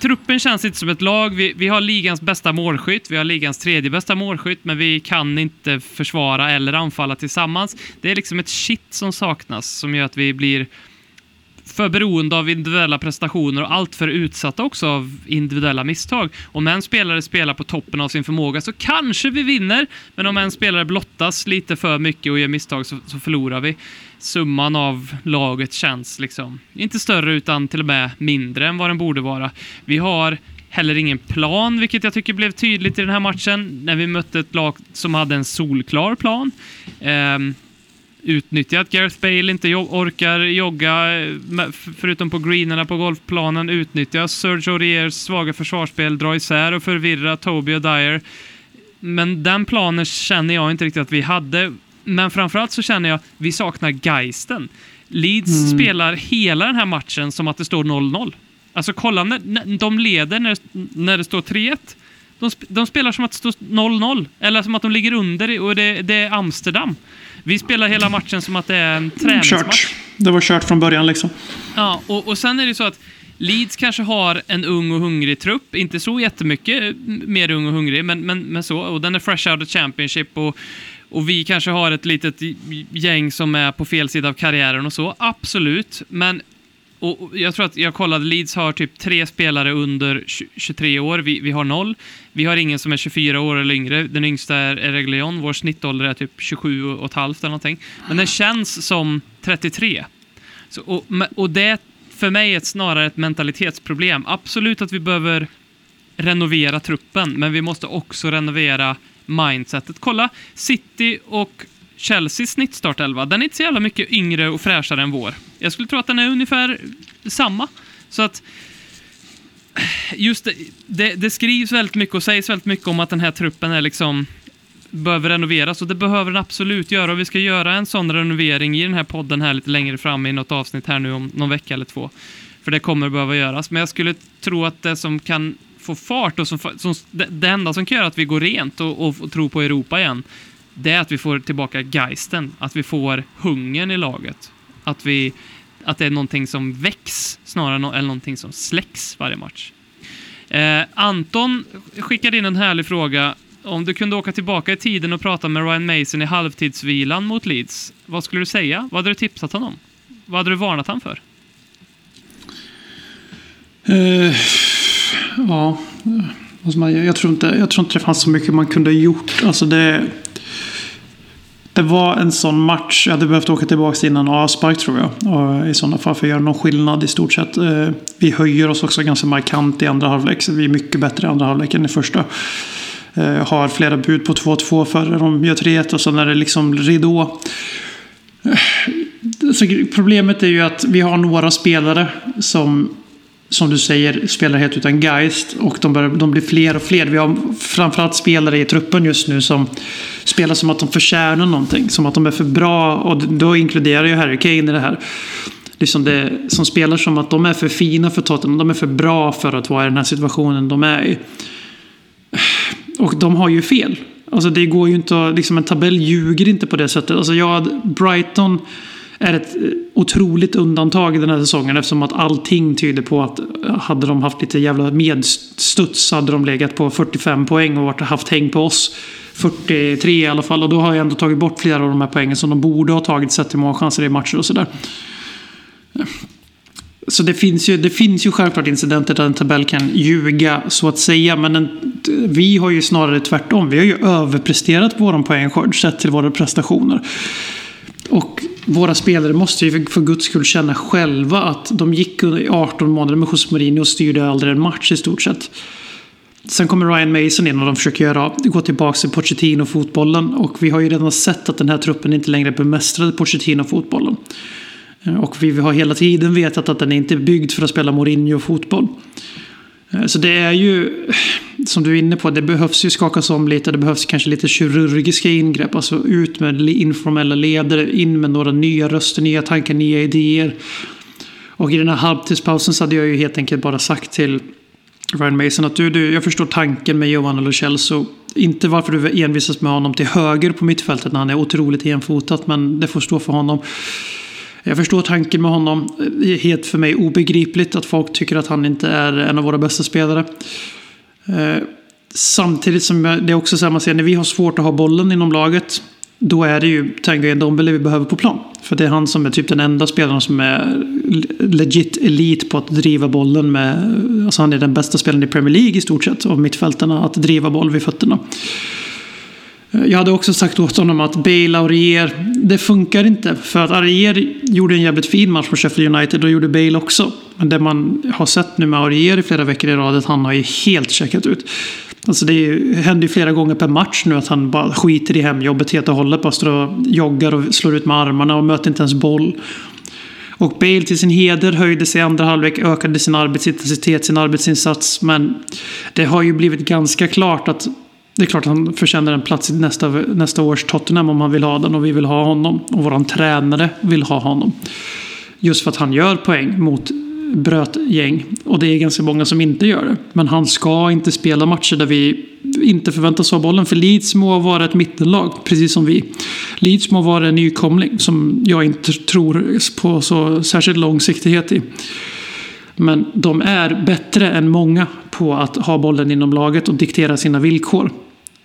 Truppen känns inte som ett lag. Vi, vi har ligans bästa målskytt, vi har ligans tredje bästa målskytt, men vi kan inte försvara eller anfalla tillsammans. Det är liksom ett shit som saknas som gör att vi blir för beroende av individuella prestationer och allt för utsatta också av individuella misstag. Om en spelare spelar på toppen av sin förmåga så kanske vi vinner, men om en spelare blottas lite för mycket och gör misstag så, så förlorar vi. Summan av laget känns liksom inte större utan till och med mindre än vad den borde vara. Vi har heller ingen plan, vilket jag tycker blev tydligt i den här matchen när vi mötte ett lag som hade en solklar plan. Ehm, utnyttja att Gareth Bale inte jo orkar jogga, eh, förutom på greenerna på golfplanen, utnyttja Sergio Auriers svaga försvarsspel, dra isär och förvirra Toby och Dyer. Men den planen känner jag inte riktigt att vi hade. Men framförallt så känner jag vi saknar geisten. Leeds spelar hela den här matchen som att det står 0-0. Alltså kolla, när, när de leder när, när det står 3-1. De, de spelar som att det står 0-0, eller som att de ligger under och det, det är Amsterdam. Vi spelar hela matchen som att det är en träningsmatch. Kört. Det var kört från början liksom. Ja, och, och sen är det så att Leeds kanske har en ung och hungrig trupp, inte så jättemycket mer ung och hungrig, men, men, men så. Och den är fresh out of Championship och, och vi kanske har ett litet gäng som är på fel sida av karriären och så. Absolut, men och jag tror att jag kollade, Leeds har typ tre spelare under 23 år. Vi, vi har noll. Vi har ingen som är 24 år eller yngre. Den yngsta är, är Reglion. Vår snittålder är typ 27 och ett halvt eller någonting. Men den känns som 33. Så, och, och det för mig är snarare ett mentalitetsproblem. Absolut att vi behöver renovera truppen, men vi måste också renovera mindsetet. Kolla, City och Chelseas snittstartelva, den är inte så jävla mycket yngre och fräschare än vår. Jag skulle tro att den är ungefär samma. Så att just det, det, det skrivs väldigt mycket och sägs väldigt mycket om att den här truppen är liksom behöver renoveras och det behöver den absolut göra och vi ska göra en sån renovering i den här podden här lite längre fram i något avsnitt här nu om någon vecka eller två. För det kommer behöva göras. Men jag skulle tro att det som kan få fart och som, som det, enda som kan göra att vi går rent och, och, och tror på Europa igen, det är att vi får tillbaka geisten, att vi får hungern i laget. Att, vi, att det är någonting som väcks snarare än någonting som släcks varje match. Eh, Anton skickade in en härlig fråga. Om du kunde åka tillbaka i tiden och prata med Ryan Mason i halvtidsvilan mot Leeds, vad skulle du säga? Vad hade du tipsat honom? Vad hade du varnat honom för? Uh, ja, alltså man jag, tror inte, jag tror inte det fanns så mycket man kunde ha gjort. Alltså det, det var en sån match. Jag hade behövt åka tillbaka innan avspark tror jag. Och I sådana fall för att göra någon skillnad i stort sett. Eh, vi höjer oss också ganska markant i andra halvlek. Så vi är mycket bättre i andra halvlek än i första. Eh, har flera bud på 2-2 före de gör 3-1 och sen är det liksom ridå. Eh, så problemet är ju att vi har några spelare som som du säger, spelar helt utan geist. Och de, börjar, de blir fler och fler. Vi har framförallt spelare i truppen just nu som spelar som att de förtjänar någonting. Som att de är för bra. Och då inkluderar ju Harry Kane i det här. Liksom det, som spelar som att de är för fina för Tottenham. De är för bra för att vara i den här situationen de är i. Och de har ju fel. Alltså det går ju inte att, liksom en tabell ljuger inte på det sättet. Alltså jag, Brighton är ett eh, otroligt undantag i den här säsongen eftersom att allting tyder på att eh, hade de haft lite jävla medstuds hade de legat på 45 poäng och varit, haft häng på oss 43 i alla fall och då har jag ändå tagit bort flera av de här poängen som de borde ha tagit sett till chanser i matcher och sådär. Eh, så det finns, ju, det finns ju självklart incidenter där en tabell kan ljuga så att säga. Men en, vi har ju snarare tvärtom. Vi har ju överpresterat på vår poängskörd sett till våra prestationer. Och våra spelare måste ju för, guds skull känna själva att de gick under 18 månader med José Mourinho och styrde aldrig en match i stort sett. Sen kommer Ryan Mason in och de försöker göra, gå tillbaka till Pochettino-fotbollen. Och vi har ju redan sett att den här truppen inte längre bemästrade Pochettino-fotbollen. Eh, och vi har hela tiden vetat att den inte är byggd för att spela Mourinho-fotboll. Eh, så det är ju, som du är inne på, det behövs ju skakas om lite. Det behövs kanske lite kirurgiska ingrepp. Alltså ut med informella ledare, in med några nya röster, nya tankar, nya idéer. Och i den här halvtidspausen så hade jag ju helt enkelt bara sagt till Ryan Mason att du, du jag förstår tanken med Giovanni Lo Celso. Inte varför du envisas med honom till höger på mittfältet när han är otroligt enfotat, men det får stå för honom. Jag förstår tanken med honom. Det är helt för mig obegripligt att folk tycker att han inte är en av våra bästa spelare. Eh, samtidigt som det är också så här man ser när vi har svårt att ha bollen inom laget. Då är det ju Tanguy Ndombele vi behöver på plan. För det är han som är typ den enda spelaren som är legit elit på att driva bollen med... Alltså han är den bästa spelaren i Premier League i stort sett av mittfältarna att driva boll vid fötterna. Jag hade också sagt åt honom att Bale och Aurier, det funkar inte. För att Aurier gjorde en jävligt fin match på Sheffield United och gjorde Bale också. Men det man har sett nu med Aurier i flera veckor i rad är att han har ju helt checkat ut. Alltså det ju- händer ju flera gånger per match nu att han bara skiter i hemjobbet helt och hållet. Bara står och joggar och slår ut med armarna och möter inte ens boll. Och Bale till sin heder höjde sig i andra halvlek, ökade sin arbetsintensitet, sin arbetsinsats. Men det har ju blivit ganska klart att det är klart att han förtjänar en plats i nästa, nästa års Tottenham om han vill ha den och vi vill ha honom. Och våran tränare vill ha honom. Just för att han gör poäng mot brötgäng. Och det är ganska många som inte gör det. Men han ska inte spela matcher där vi inte förväntas ha bollen. För Leeds må vara ett mittenlag, precis som vi. Leeds må vara en nykomling som jag inte tror på så särskilt långsiktighet i. Men de är bättre än många på att ha bollen inom laget och diktera sina villkor.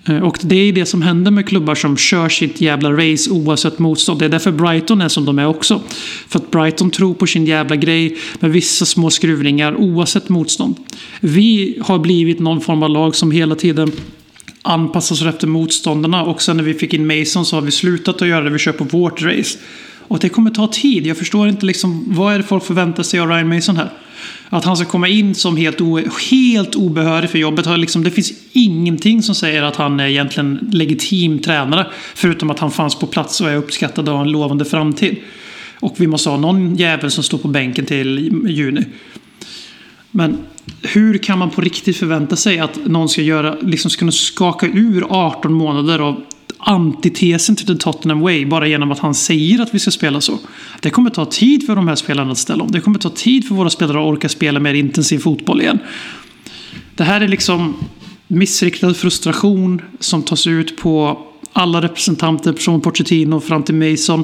Eh, och det är det som händer med klubbar som kör sitt jävla race oavsett motstånd. Det är därför Brighton är som de är också. För att Brighton tror på sin jävla grej med vissa små skruvningar oavsett motstånd. Vi har blivit någon form av lag som hela tiden anpassar sig efter motståndarna och sen när vi fick in Mason så har vi slutat att göra det. Vi kör på vårt race. Och det kommer ta tid. Jag förstår inte liksom vad är det folk förväntar sig av Ryan Mason här. Att han ska komma in som helt, o, helt obehörig för jobbet. Har liksom, det finns ingenting som säger att han är egentligen legitim tränare. Förutom att han fanns på plats och är uppskattad och har en lovande framtid. Och vi måste ha någon jävel som står på bänken till juni. Men hur kan man på riktigt förvänta sig att någon ska göra, liksom ska kunna skaka ur 18 månader av antitesen till the Tottenham Way bara genom att han säger att vi ska spela så. Det kommer ta tid för de här spelarna att ställa om. Det kommer ta tid för våra spelare att orka spela mer intensiv fotboll igen. Det här är liksom missriktad frustration som tas ut på alla representanter från Pochettino fram till Mason.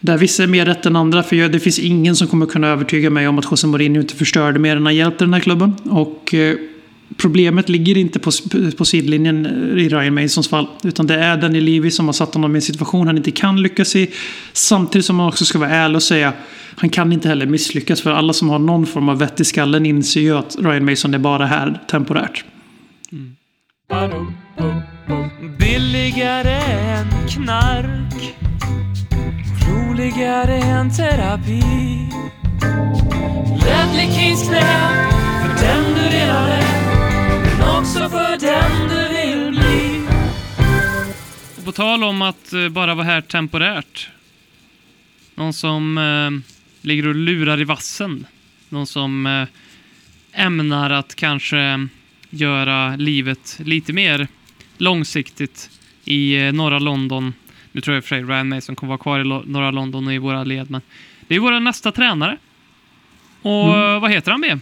Där vissa är mer rätt än andra. För det finns ingen som kommer kunna övertyga mig om att José Mourinho inte förstörde mer än han hjälpte den här klubben. Och eh, problemet ligger inte på, på sidlinjen i Ryan Masons fall. Utan det är Danny Levy som har satt honom i en situation han inte kan lyckas i. Samtidigt som man också ska vara ärlig och säga han kan inte heller misslyckas. För alla som har någon form av vett i skallen inser ju att Ryan Mason är bara här temporärt. Billigare än knark Roligare än terapi Ledley Kings knä för den du redan är men också för den du vill bli Och på tal om att eh, bara vara här temporärt. Någon som eh, ligger och lurar i vassen. Någon som eh, ämnar att kanske göra livet lite mer långsiktigt i eh, norra London. Nu tror jag i och för sig Ryan Mason kommer vara kvar i lo- norra London och i våra led, men det är vår nästa tränare. Och eh, vad heter han med?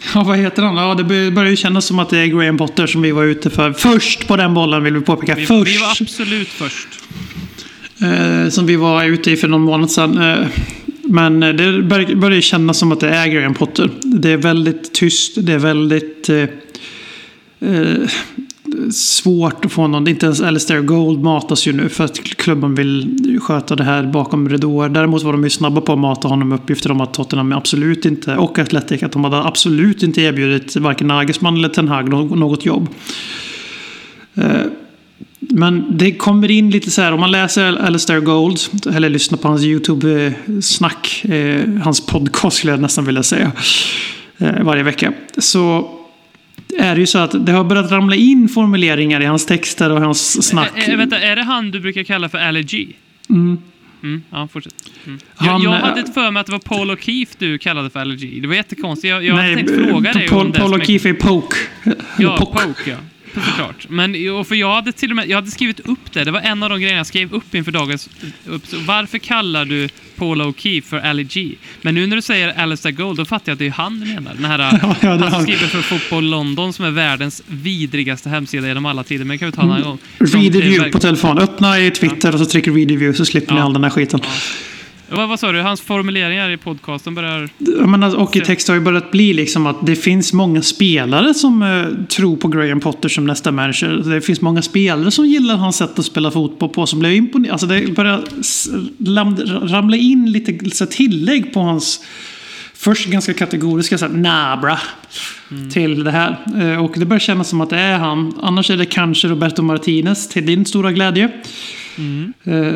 Ja, vad heter han? Ja, det börjar ju kännas som att det är Graham Potter som vi var ute för. Först på den bollen vill vi påpeka. Vi, Först. vi var absolut först. Eh, som vi var ute i för någon månad sedan. Eh, men det bör- börjar ju kännas som att det är Graham Potter. Det är väldigt tyst. Det är väldigt eh, eh, svårt att få någon. Inte ens Alistair Gold matas ju nu för att klubben vill sköta det här bakom ridåer. Däremot var de ju snabba på att mata honom med uppgifter om att Tottenham absolut inte, och Athletic, att de hade absolut inte erbjudit varken Nagelsmann eller Ten Hag något jobb. Eh, men det kommer in lite så här, om man läser Alistair Gold, eller lyssnar på hans YouTube-snack, eh, hans podcast skulle jag nästan vilja säga, eh, varje vecka. Så är det ju så att det har börjat ramla in formuleringar i hans texter och hans snack. Ä- ä- vänta, är det han du brukar kalla för allergy? Mm, ja, fortsätt. Mm. Han, jag, jag eh, hade ett för mig att det var Paul O'Keefe du kallade för allergy. Det var jättekonstigt. Jag, jag Nej, tänkt fråga dig Paul, om det. Paul O'Keefe är Poke. Ja, Poke. poke, ja. Såklart. Men och för jag hade till och med jag hade skrivit upp det. Det var en av de grejerna jag skrev upp inför dagens... Upp. Varför kallar du Paul O'Keefe för allergy? Men nu när du säger Alistair Gold, då fattar jag att det är han du menar. Den här, Ja, ja, är han som skriver för Fotboll London som är världens vidrigaste hemsida genom alla tider. Men det kan vi ta en annan gång. Mm. Read review verk- på telefon. Öppna i Twitter och så trycker read review så slipper ni Ja. all den här skiten. Vad, vad sa du? Hans formuleringar i podcasten börjar... Menar, och i text har ju börjat bli liksom att det finns många spelare som eh, tror på Graham Potter som nästa manager. Det finns många spelare som gillar hans sätt att spela fotboll på som blev imponerade. Alltså det börjar ramla in lite så tillägg på hans först ganska kategoriska så här, nah bra till det här. Eh, och det börjar kännas som att det är han. Annars är det kanske Roberto Martinez till din stora glädje. Eh,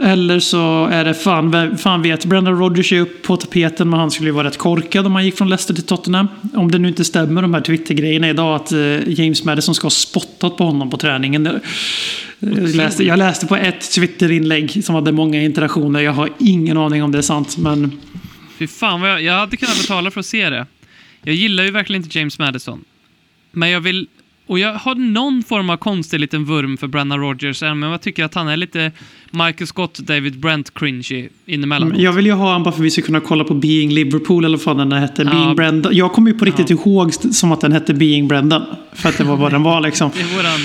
eller så är det fan, vem- fan vet, Brendan Rodgers är upp på tapeten men han skulle ju vara rätt korkad om han gick från Leicester till Tottenham. Om det nu inte stämmer de här Twitter-grejerna idag att eh, James Madison ska ha spottat på honom på träningen. Jag läste, jag läste på ett Twitter-inlägg som hade många interaktioner. Jag har ingen aning om det är sant men Fy fan vad jag, jag hade kunnat betala för att se det. Jag gillar ju verkligen inte James Madison. Men jag vill... Och jag har någon form av konstig liten vurm för Brennan Rodgers, även om jag tycker att han är lite Michael Scott, David Brent cringy inemellanåt. jag vill ju ha honom bara för att vi ska kunna kolla på Being Liverpool eller vad den hette. Ja. Being Brendan. Jag kommer ju på riktigt ihåg som att den hette Being Brendan. För att det var vad den var liksom. Det är våran...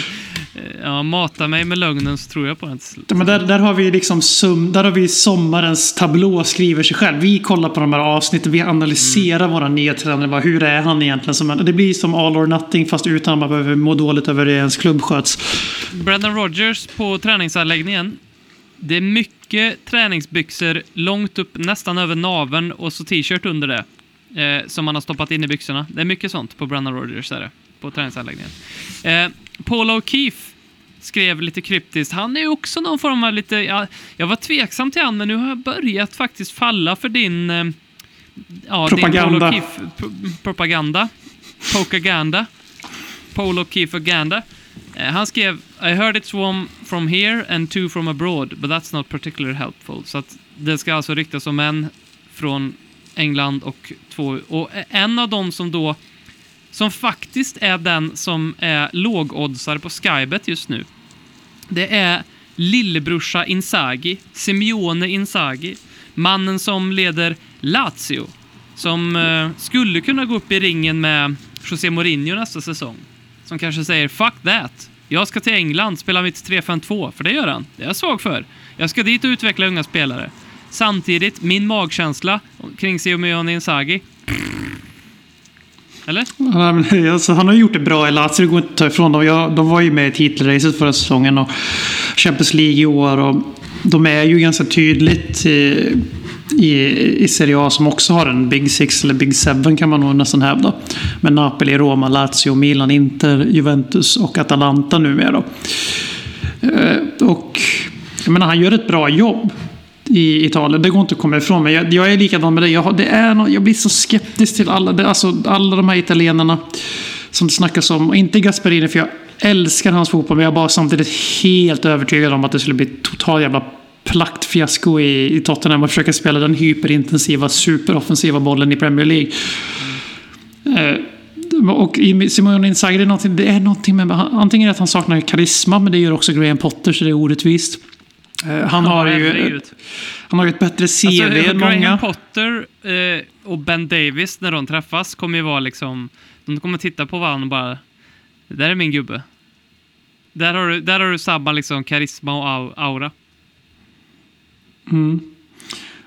eh, Ja, mata mig med lögnen så tror jag på den. Ja, Men där, där har vi liksom sum, där har vi sommarens tablå skriver sig själv. Vi kollar på de här avsnitten, vi analyserar Mm. våra tränare. Vad- Hur är han egentligen? Som det blir som all or nothing fast utan att man behöver må dåligt över hur ens klubb sköts. Brendan Rodgers på träningsanläggningen. Det är mycket träningsbyxor långt upp, nästan över naveln och så t-shirt under det. Eh, som man har stoppat in i byxorna. Det är mycket sånt på Brendan Rodgers är det, på träningsanläggningen. Eh, Paul O'Keefe skrev lite kryptiskt. Han är ju också någon form av lite... Ja, jag var tveksam till han, men nu har jag börjat faktiskt falla för din... Eh, ja, Propaganda. Din O'Keefe pro- propaganda. Pokaganda. Paul O'Keefe-aganda. Eh, han skrev I heard it's one from here and two from abroad, but that's not particularly helpful. Så att det ska alltså ryktas om en från England och två... Och en av dem som då... Som faktiskt är den som är lågoddsare på Skybet just nu. Det är lillebrorsa Inzaghi, Simeone Inzaghi. Mannen som leder Lazio. Som eh, skulle kunna gå upp i ringen med José Mourinho nästa säsong. Som kanske säger “Fuck that! Jag ska till England, spela mitt 3-5-2”, för det gör han. Det är jag svag för. Jag ska dit och utveckla unga spelare. Samtidigt, min magkänsla kring Simeone Inzaghi. Eller? Ja, men, alltså, han har ju gjort det bra i Lazio, det går inte att ta ifrån dem. Jag, de var ju med i titelracet förra säsongen och Champions League i år. Och de är ju ganska tydligt i, i, i Serie A som också har en Big Six eller Big Seven kan man nog nästan hävda. Med Napoli, Roma, Lazio, Milan, Inter, Juventus och Atalanta numera. Eh, och jag menar, han gör ett bra jobb i Italien. Det går inte att komma ifrån. Men jag, jag är likadan med dig. Jag, det är no, jag blir så skeptisk till alla, det, alltså, alla de här italienarna som det snackas om. Och inte Gasperini, för jag älskar hans fotboll. Men jag är bara samtidigt helt övertygad om att det skulle bli totalt jävla plaktfiasko i, i Tottenham och försöka spela den hyperintensiva, superoffensiva bollen i Premier League. Eh, och i Simone Inzaghi, det är någonting, det är någonting med... Antingen att han saknar karisma, men det gör också Graham Potter, så det är orättvist. Eh, Han har ju... Han har ju ett bättre CV Alltså, än Graham många. Potter eh, och Ben Davis, när de träffas, kommer ju vara liksom... De kommer titta på varandra och bara... Det där är min gubbe. Där har du, där har du samma liksom karisma och au- aura.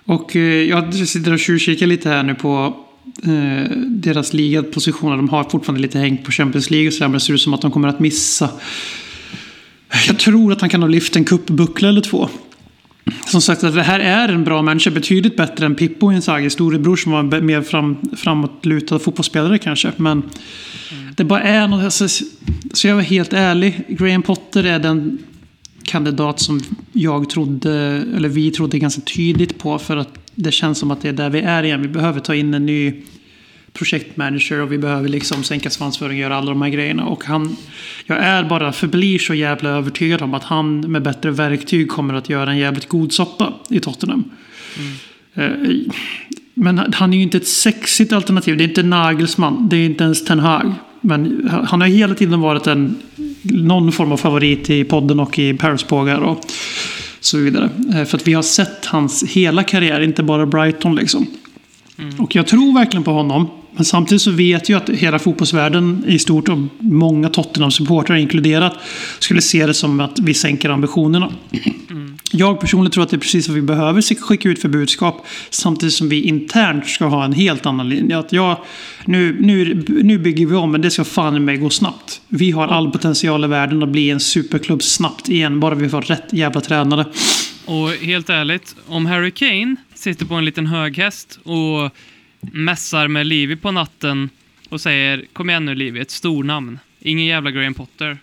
Och eh, jag sitter och tjuvkikar lite här nu på eh, deras ligapositioner. De har fortfarande lite häng på Champions League och så här, men det ser ut som att de kommer att missa. Jag tror att han kan ha lyft en cupbuckla eller två. Som sagt, att det här är en bra människa. Betydligt bättre än Pippo Inzaghi, storebror som var en mer fram, framåtlutad fotbollsspelare kanske. Men det bara är något. Alltså, så jag var helt ärlig. Graham Potter är den kandidat som jag trodde, eller vi trodde ganska tydligt på. För att det känns som att det är där vi är igen. Vi behöver ta in en ny projektmanager och vi behöver liksom sänka svansföring och göra alla de här grejerna. Och han, jag är bara, förblir så jävla övertygad om att han med bättre verktyg kommer att göra en jävligt god soppa i Tottenham. Eh, Men han är ju inte ett sexigt alternativ. Det är inte Nagelsmann. Det är inte ens Ten Hag. Men han har hela tiden varit en, någon form av favorit i podden och i Paris-bågar och så vidare. Eh, För att vi har sett hans hela karriär, inte bara Brighton liksom. Och jag tror verkligen på honom. Men samtidigt så vet jag att hela fotbollsvärlden i stort och många Tottenham-supportrar inkluderat skulle se det som att vi sänker ambitionerna. Jag personligen tror att det är precis vad vi behöver skicka ut för budskap. Samtidigt som vi internt ska ha en helt annan linje. Att ja, nu, nu, nu bygger vi om men det ska fan mig gå snabbt. Vi har all potential i världen att bli en superklubb snabbt igen. Bara vi får rätt jävla tränare. Och helt ärligt, om Harry Kane sitter på en liten hög häst och mässar med Livy på natten och säger kom igen nu Livy, ett stornamn. Ingen jävla Graham Potter.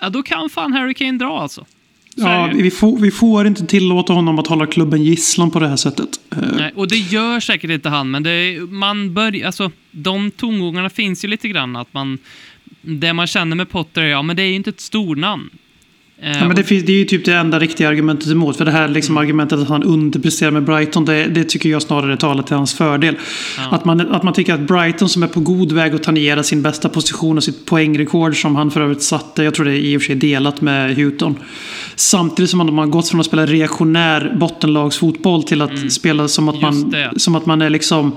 Ja, då kan fan Harry Kane dra alltså. Ja, vi, får, vi får inte tillåta honom att hålla klubben gisslan på det här sättet. Eh, Nej, och det gör säkert inte han, men det, man börjar, alltså, de tongångarna finns ju lite grann. Att man, det man känner med Potter är, ja men det är ju inte ett stornamn. Eh, Ja, men det, finns, det är ju typ det enda riktiga argumentet emot. För det här liksom argumentet att han underpresterar med Brighton, det, det tycker jag snarare talar till hans fördel. Att, man, att man tycker att Brighton som är på god väg att tangera sin bästa position och sitt poängrekord som han för övrigt satte, jag tror det är i och för sig delat med Houghton. Samtidigt som man har gått från att spela reaktionär bottenlagsfotboll till att spela som att, man, Mm. Det. som att man är liksom...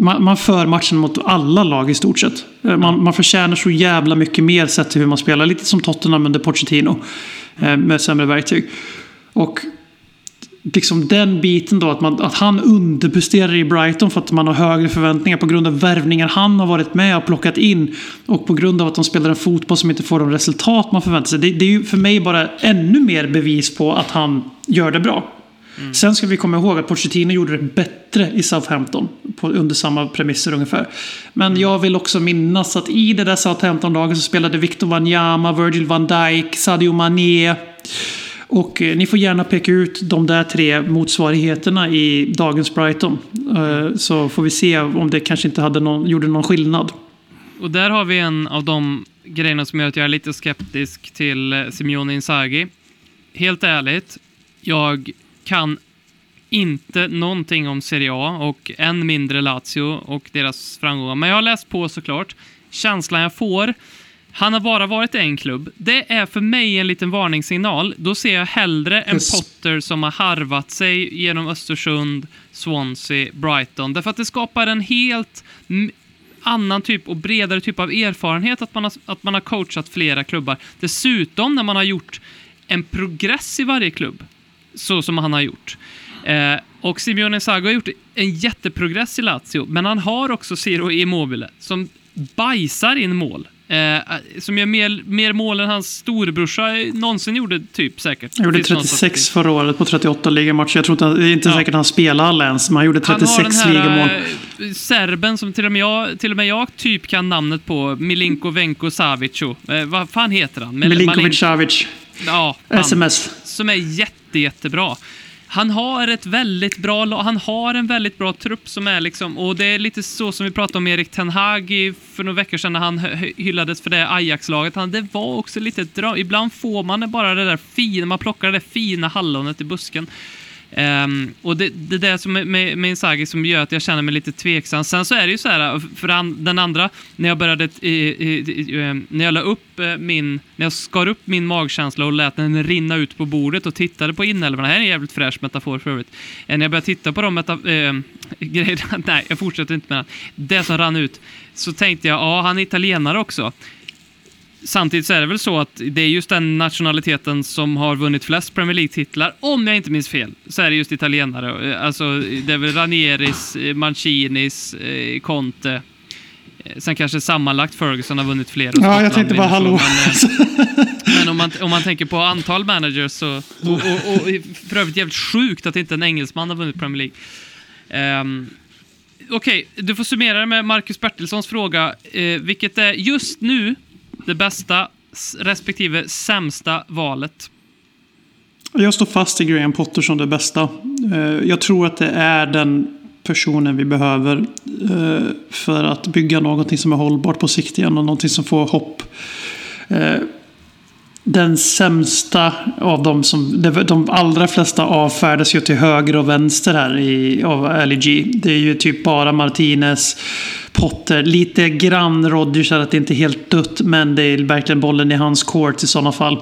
Man, man för matchen mot alla lag i stort sett. Eh, man, man förtjänar så jävla mycket mer sett till hur man spelar. Lite som Tottenham under Pochettino. Eh, med sämre verktyg. Och liksom den biten då, att, man, att han underpresterar i Brighton för att man har högre förväntningar på grund av värvningar han har varit med och plockat in. Och på grund av att de spelar en fotboll som inte får de resultat man förväntar sig. Det, det är ju för mig bara ännu mer bevis på att han gör det bra. Sen ska vi komma ihåg att Pochettino gjorde det bättre i Southampton. På, under samma premisser ungefär. Men jag vill också minnas att i det där Southampton-laget så spelade Victor Wanyama, Virgil van Dijk, Sadio Mané. Och eh, ni får gärna peka ut de där tre motsvarigheterna i dagens Brighton. Eh, så får vi se om det kanske inte hade någon, gjorde någon skillnad. Och där har vi en av de grejerna som gör att jag är lite skeptisk till eh, Simeone Inzaghi. Helt ärligt, jag kan inte någonting om Serie A och än mindre Lazio och deras framgångar. Men jag har läst på såklart. Känslan jag får, han har bara varit i en klubb. Det är för mig en liten varningssignal. Då ser jag hellre en Yes. Potter som har harvat sig genom Östersund, Swansea, Brighton. Därför att det skapar en helt annan typ och bredare typ av erfarenhet att man, har, att man har coachat flera klubbar. Dessutom när man har gjort en progress i varje klubb, så som han har gjort. Eh, och Simeone Inzaghi har gjort en jätteprogress i Lazio, men han har också Ciro Immobile som bajsar in mål. Eh, som gör mer, mer mål än hans storebrorsa någonsin gjorde, typ säkert. Han gjorde Finns någon 36 statistik. förra året på 38 ligamatcher. Jag tror inte, det är inte Ja. säkert han spelar alla ens, men han gjorde 36 Han har den ligamål. här eh, serben som till och, med jag, till och med jag typ kan namnet på, Milinko Venko Savic. Eh, vad fan heter han? Mel- Milinkovic Savic. Ja, han, SMS. som är jätte, jättebra. Han har ett väldigt bra lag, han har en väldigt bra trupp som är liksom, och det är lite så som vi pratade om Erik Ten Hag för några veckor sedan när han hyllades för det Ajax-laget. Han, det var också lite ett dröm. Ibland får man bara det där fina, man plockar det där fina hallonet i busken. Um, och det, det är det som med, med Inzaghi som gör att jag känner mig lite tveksam. Sen så är det ju så här, eh, för an, den andra, när jag började, eh, i, i, i, eh, när jag la upp min, när jag skar upp min magkänsla och lät den rinna ut på bordet och tittade på inälvorna, det här är en jävligt fräsch metafor för övrigt. När jag började titta på de meta, eh, grejerna, nej jag fortsätter inte med den, det som rann ut, så tänkte jag, ja han är italienare också. Samtidigt så är det väl så att det är just den nationaliteten som har vunnit flest Premier League-titlar, om jag inte minns fel, så är det just italienare. Alltså, det är väl Ranieris, eh, Mancinis, eh, Conte. Eh, Sen kanske sammanlagt Ferguson har vunnit fler. Ja, jag tänkte bara så, hallå. Men, eh, men om, man, om man tänker på antal managers så... Och, och, och för övrigt jävligt sjukt att inte en engelsman har vunnit Premier League. Ehm, Okej, du får summera det med Marcus Bertilssons fråga. Eh, vilket är just nu det bästa respektive sämsta valet? Jag står fast i Graham Potter som det bästa. Eh, jag tror att det är den personen vi behöver eh, för att bygga någonting som är hållbart på sikt igen och någonting som får hopp. Eh, den sämsta av dem som... De allra flesta avfärdas ju till höger och vänster här i, av LG. Det är ju typ bara Martinez, Potter, lite grann Rodgers är att det inte är helt dött. Men det är verkligen bollen i hans court i sådana fall.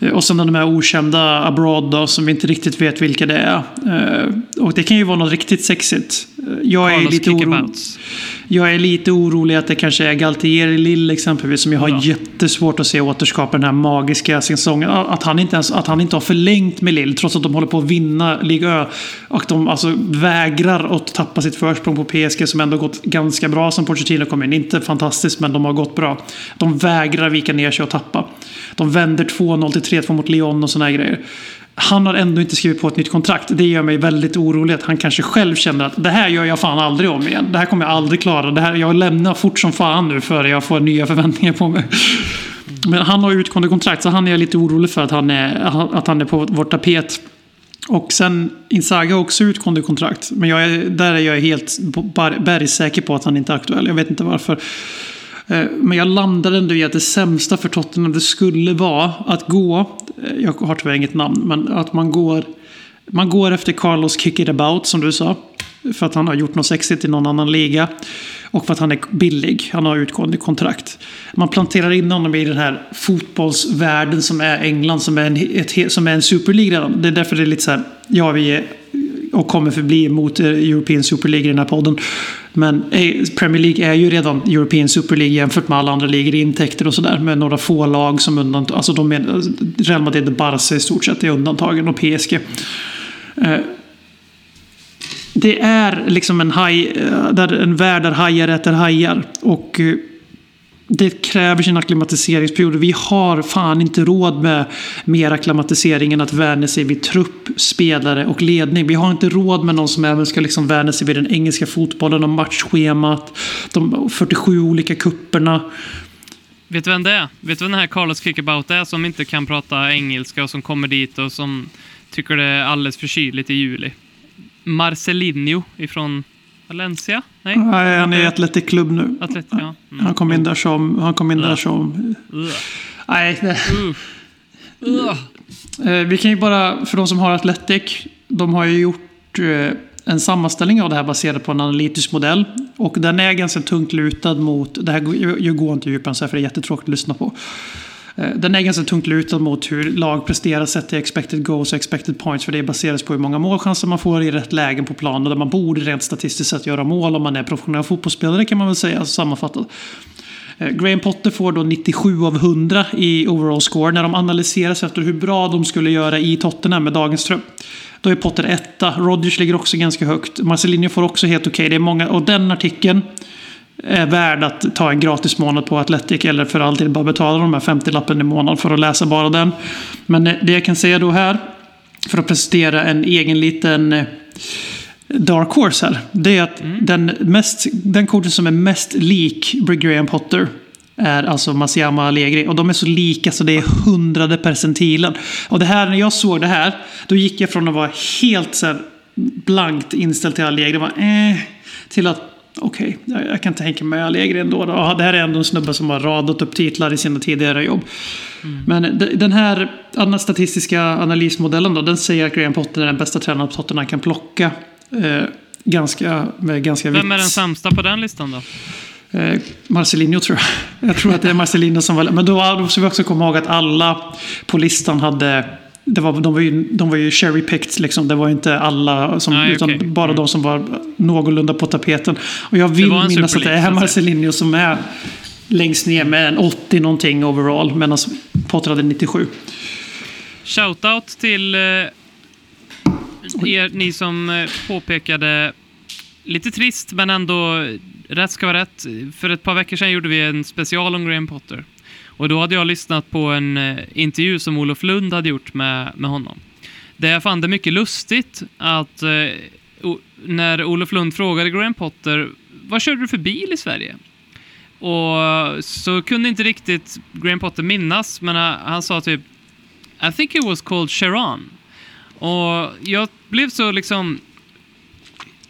Eh, och sen de här okända abroad då, som vi inte riktigt vet vilka det är. Eh, och det kan ju vara något riktigt sexigt. Jag är lite. Jag är lite orolig att det kanske är Galtieri Lill exempelvis som jag har Ja. jättesvårt att se återskapa den här magiska säsongen. Att han inte, ens, att han inte har förlängt med Lill trots att de håller på att vinna Ligue Ö. Och de alltså vägrar att tappa sitt försprång på PSG som ändå gått ganska bra sen Pochettino kom in. Inte fantastiskt men de har gått bra. De vägrar vika ner sig och tappa. De vänder 2-0 till 3-2 mot Lyon och såna här grejer. Han har ändå inte skrivit på ett nytt kontrakt. Det gör mig väldigt orolig att han kanske själv känner att det här gör jag fan aldrig om igen. Det här kommer jag aldrig klara. Det här, jag lämnar fort som fan nu före jag får nya förväntningar på mig. Men han har utgående kontrakt så han är jag lite orolig för att han är, att han är på vår tapet. Och sen Insaga har också utgående kontrakt. Men jag är, där är jag helt bergsäker på att han inte är aktuell. Jag vet inte varför. Eh, men jag landade ändå i att det sämsta för Tottenham det skulle vara att gå, Eh, jag har tyvärr inget namn, men att man går, man går efter Carlos Kick It About som du sa. För att han har gjort något sexigt i någon annan liga. Och för att han är billig. Han har utgående kontrakt. Man planterar in honom i den här fotbollsvärlden som är England. Som är en, ett, som är en superliga redan. Det är därför det är lite så här. Ja, vi är och kommer förbli mot eh, European Super League i den här podden. Men eh, Premier League är ju redan European Super League jämfört med alla andra ligor i intäkter och sådär. Med några få lag som undantag. Alltså de är, Real Madrid och Barca i stort sett är undantagen och PSG. Eh, det är liksom en, haj, eh, där en värld där hajar äter hajar. Och det kräver sin akklimatiseringsperiod. Vi har fan inte råd med mer akklimatisering än att vänja sig vid trupp, spelare och ledning. Vi har inte råd med någon som även ska liksom vänja sig vid den engelska fotbollen och matchschemat. De 47 olika kupperna. Vet du vem det är? Vet du vem den här Carlos Kickabout är som inte kan prata engelska och som kommer dit och som tycker det är alldeles för kyligt i juli? Marcelinho ifrån Valencia? Nej? Nej, han är i Athletic Club nu. Atlet, ja. Mm. Han kom in där som... Han kom in där som... Ugh. Nej, det, Uh. Ugh. Eh, Vi kan ju bara, för de som har Athletic, de har ju gjort eh, en sammanställning av det här baserat på en analytisk modell. Och den är ganska tungt lutad mot, det här jag går inte djupare så här för det är jättetråkigt att lyssna på. Eh, den är ganska tungt lutad mot hur lag presterar sett till expected goals och expected points. För det baseras på hur många målchanser man får i rätt lägen på planen. Där man borde rent statistiskt sett göra mål om man är professionell fotbollsspelare kan man väl säga alltså sammanfattat. Eh, Graham Potter får då 97 av 100 i overall score när de analyseras efter hur bra de skulle göra i Tottenham med dagens trupp. Då är Potter etta. Rodgers ligger också ganska högt. Marcelinho får också helt okej. Det är många, och den artikeln är värd att ta en gratis månad på Athletic eller för alltid bara betala de här 50-lappen i månaden för att läsa bara den. Men eh, det jag kan säga då här, för att presentera en egen liten eh, Dark Horse här. Det är att den, mest, den coachen som är mest lik Brig Graham Potter är alltså Masiama Allegri. Och de är så lika så det är hundrade percentilen. Och det här, när jag såg det här, då gick jag från att vara helt så blankt inställd till Allegri. Bara, eh, till att okej, jag, jag kan tänka mig Allegri ändå. Då. Det här är ändå en snubbe som har radat upp titlar i sina tidigare jobb. Men de- den här andra statistiska analysmodellen då, den säger att Graham Potter är den bästa tränaren Tottenham kan plocka. Eh, ganska, med ganska Vem är den vitt. sämsta på den listan då? Eh, Marcelinho tror jag. Jag tror att det är Marcelinho som var... Men då, då ska vi också komma ihåg att alla på listan hade... Det var, de, var ju, de var ju cherry picked liksom. Det var inte alla som... Nej, utan okej. bara Mm. de som var någorlunda på tapeten. Och jag vill minnas att det är. Marcelinho som är längst ner med en 80 någonting overall. Medan Potter hade 97. Shoutout till eh, er, ni som eh, påpekade, lite trist men ändå rätt ska vara rätt. För ett par veckor sedan gjorde vi en special om Graham Potter. Och då hade jag lyssnat på en eh, intervju som Olof Lund hade gjort med, med honom. Där jag fann det mycket lustigt att eh, när Olof Lund frågade Graham Potter vad körde du för bil i Sverige? Och så kunde inte riktigt Graham Potter minnas, men han, han sa typ I think it was called Sharon. Och jag blev så liksom...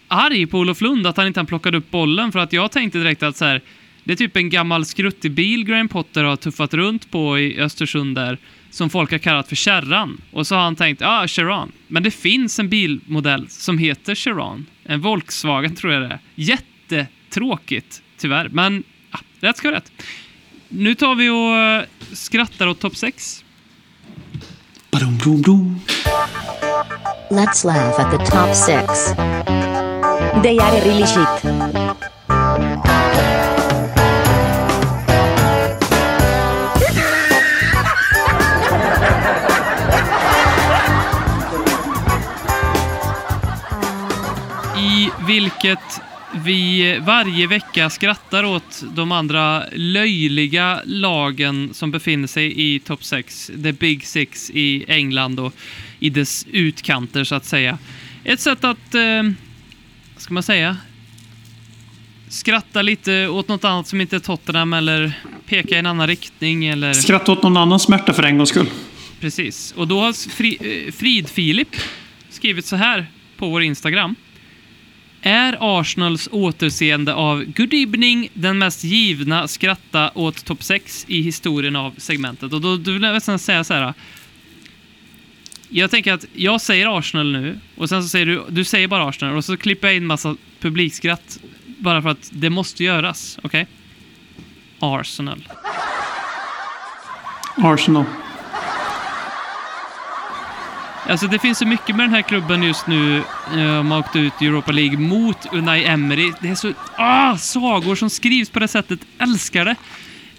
arg på Olof Lund att han inte han plockade upp bollen för att jag tänkte direkt att så här, det är typ en gammal skruttig bil Graham Potter har tuffat runt på i Östersund där som folk har kallat för Kärran. Och så har han tänkt, ja, ah, Chiron. Men det finns en bilmodell som heter Chiron. En Volkswagen tror jag det är. Jättetråkigt, tyvärr. Men ja, rätt ska vara rätt. Nu tar vi och eh, skrattar åt topp 6. Badum, brum, brum. Let's laugh at the top six. They are really shit. Vilket vi varje vecka skrattar åt de andra löjliga lagen som befinner sig i topp 6, the big six i England och i dess utkanter så att säga. Ett sätt att, eh, ska man säga, skratta lite åt något annat som inte är Tottenham eller peka i en annan riktning eller... Skratta åt någon annan smärta för en gångs skull. Precis. Och då har Fri, eh, Frid Filip skrivit så här på vår Instagram. Är Arsenals återseende av Good Evening den mest givna skratta åt topp 6 i historien av segmentet? Och då, då vill jag nästan säga så här. Jag tänker att jag säger Arsenal nu och sen så säger du, du säger bara Arsenal och så klipper jag in massa publikskratt bara för att det måste göras. Okej? Arsenal. Arsenal. Alltså det finns så mycket med den här klubben just nu. Eh, de har åkt ut i Europa League mot Unai Emery. Det är så... Ah, sagor som skrivs på det sättet. Älskar det.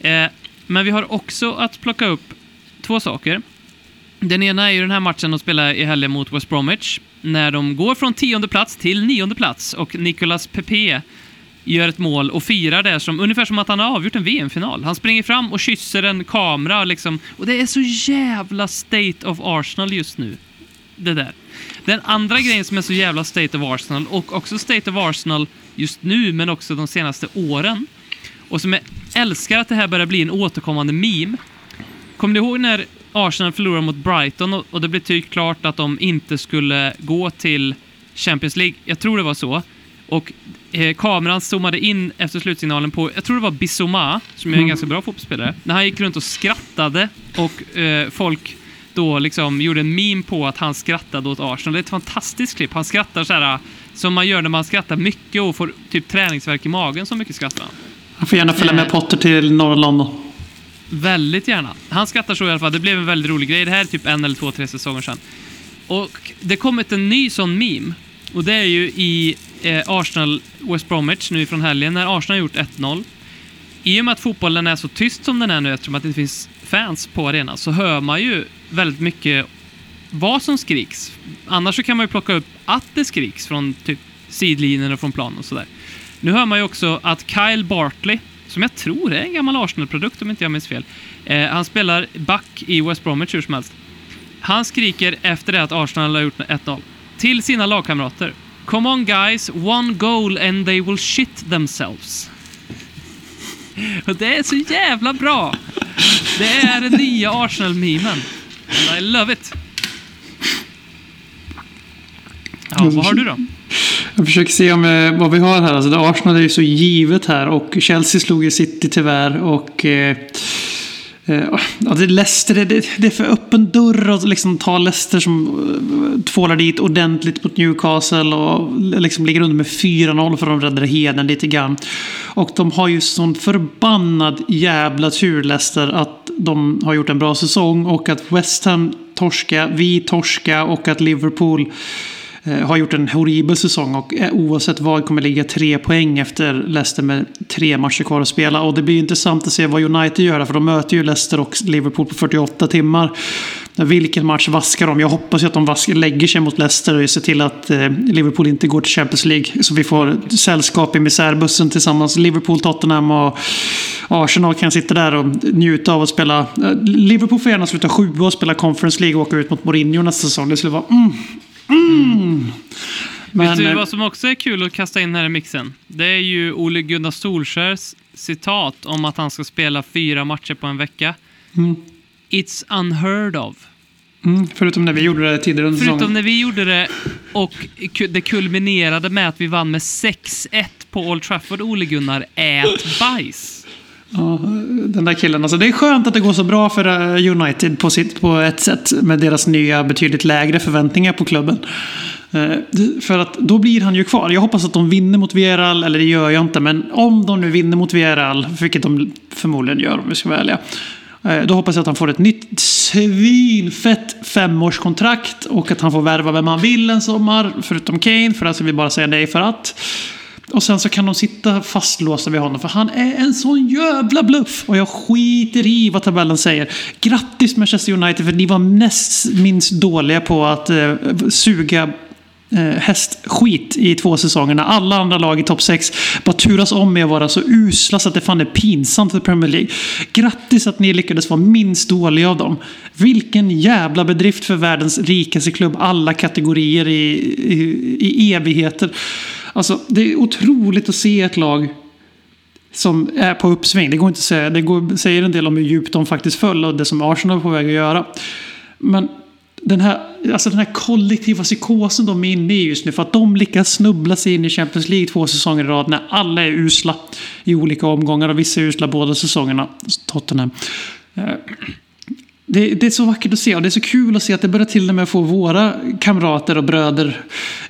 Eh, men vi har också att plocka upp två saker. Den ena är ju den här matchen de spelar i helgen mot West Bromwich. När de går från tionde plats till nionde plats och Nicolas Pepe gör ett mål och firar det som, ungefär som att han har avgjort en VM-final. Han springer fram och kysser en kamera liksom. Och det är så jävla state of Arsenal just nu. Det där. Den andra grejen som är så jävla state of Arsenal och också state of Arsenal just nu men också de senaste åren och som jag älskar att det här börjar bli en återkommande meme. Kommer du ihåg när Arsenal förlorade mot Brighton och, och det blev tydligt klart att de inte skulle gå till Champions League? Jag tror det var så. Och eh, kameran zoomade in efter slutsignalen på, jag tror det var Bissouma, som är en ganska bra fotbollsspelare, när han gick runt och skrattade och eh, folk då liksom gjorde en meme på att han skrattade åt Arsenal. Det är ett fantastiskt klipp. Han skrattar så här som man gör när man skrattar mycket och får typ träningsvärk i magen, så mycket skrattar han. Han får gärna följa med Potter till norra London. Väldigt gärna. Han skrattar så i alla fall. Det blev en väldigt rolig grej. Det här är typ en eller två, tre säsonger sedan. Och det kommit en ny sån meme. Och det är ju i eh, Arsenal West Bromwich nu från helgen när Arsenal har gjort 1-0. I och med att fotbollen är så tyst som den är nu eftersom att det inte finns fans på arenan så hör man ju väldigt mycket vad som skriks. Annars så kan man ju plocka upp att det skriks från typ sidlinjen och från plan och sådär. Nu hör man ju också att Kyle Bartley, som jag tror är en gammal Arsenal-produkt om inte jag minns fel, eh, han spelar back i West Bromwich hur som helst. Han skriker efter det att Arsenal har gjort 1-0 till sina lagkamrater. Come on guys, one goal and they will shit themselves. Och det är så jävla bra! Det är den nya Arsenal-memen. And I love it. Ja, vad har du då? Jag försöker se om, eh, vad vi har här. Alltså, Arsenal är ju så givet här och Chelsea slog ju City tyvärr. Och, eh, Eh, ja, det, är Leicester, det, det, är för öppen dörr att liksom ta Leicester som eh, tvålar dit ordentligt mot Newcastle och liksom ligger under med 4-0 för de räddade heden lite grann. Och de har ju sån förbannad jävla tur Leicester att de har gjort en bra säsong och att West Ham torska, vi torska och att Liverpool eh, Eh, har gjort en horribel säsong och eh, oavsett vad kommer ligga tre poäng efter Leicester med tre matcher kvar att spela. Och det blir intressant att se vad United gör för de möter ju Leicester och Liverpool på 48 timmar. Vilken match vaskar de? Jag hoppas ju att de vaskar, lägger sig mot Leicester och ser till att eh, Liverpool inte går till Champions League. Så vi får sällskap i misärbussen tillsammans. Liverpool, Tottenham och Arsenal kan sitta där och njuta av att spela. eh, Liverpool får gärna sluta sjua och spela Conference League och åka ut mot Mourinho nästa säsong. Det skulle vara mm, mm. Vet du eh, vad som också är kul att kasta in här i mixen? Det är ju Ole Gunnar Solskjärs citat om att han ska spela fyra matcher på en vecka. Mm. It's unheard of. Mm, förutom när vi gjorde det tidigare under Förutom säsongen. när vi gjorde det och det kulminerade med att vi vann med 6-1 på Old Trafford, Ole Gunnar, ät bajs. Ja, den där killen. Alltså, det är skönt att det går så bra för eh, United på, sitt, på ett sätt. Med deras nya betydligt lägre förväntningar på klubben. Eh, för att då blir han ju kvar. Jag hoppas att de vinner mot Vieral, eller det gör jag inte. Men om de nu vinner mot Vieral, vilket de förmodligen gör om vi ska vara ärliga. Eh, då hoppas jag att han får ett nytt svinfett femårskontrakt och att han får värva vem han vill en sommar, förutom Kane, för alltså vi bara säga nej för att. Och sen så kan de sitta fastlåsta vid honom för han är en sån jävla bluff. Och jag skiter i vad tabellen säger. Grattis Manchester United för ni var näst minst dåliga på att eh, suga eh, hästskit i två säsonger. När alla andra lag i topp 6 bara turas om med att vara så usla så att det fan är pinsamt för Premier League. Grattis att ni lyckades vara minst dåliga av dem. Vilken jävla bedrift för världens rikaste klubb. Alla kategorier i, i, i evigheter. Alltså, det är otroligt att se ett lag som är på uppsving. Det går inte att säga. Det går, säger en del om hur djupt de faktiskt föll och det som Arsenal är på väg att göra. Men den här, alltså den här kollektiva psykosen de är inne i just nu. För att de lyckas snubbla sig in i Champions League två säsonger i rad när alla är usla i olika omgångar. Och vissa är usla båda säsongerna. Tottenham. Eh, det, det är så vackert att se och det är så kul att se att det börjar till och med få våra kamrater och bröder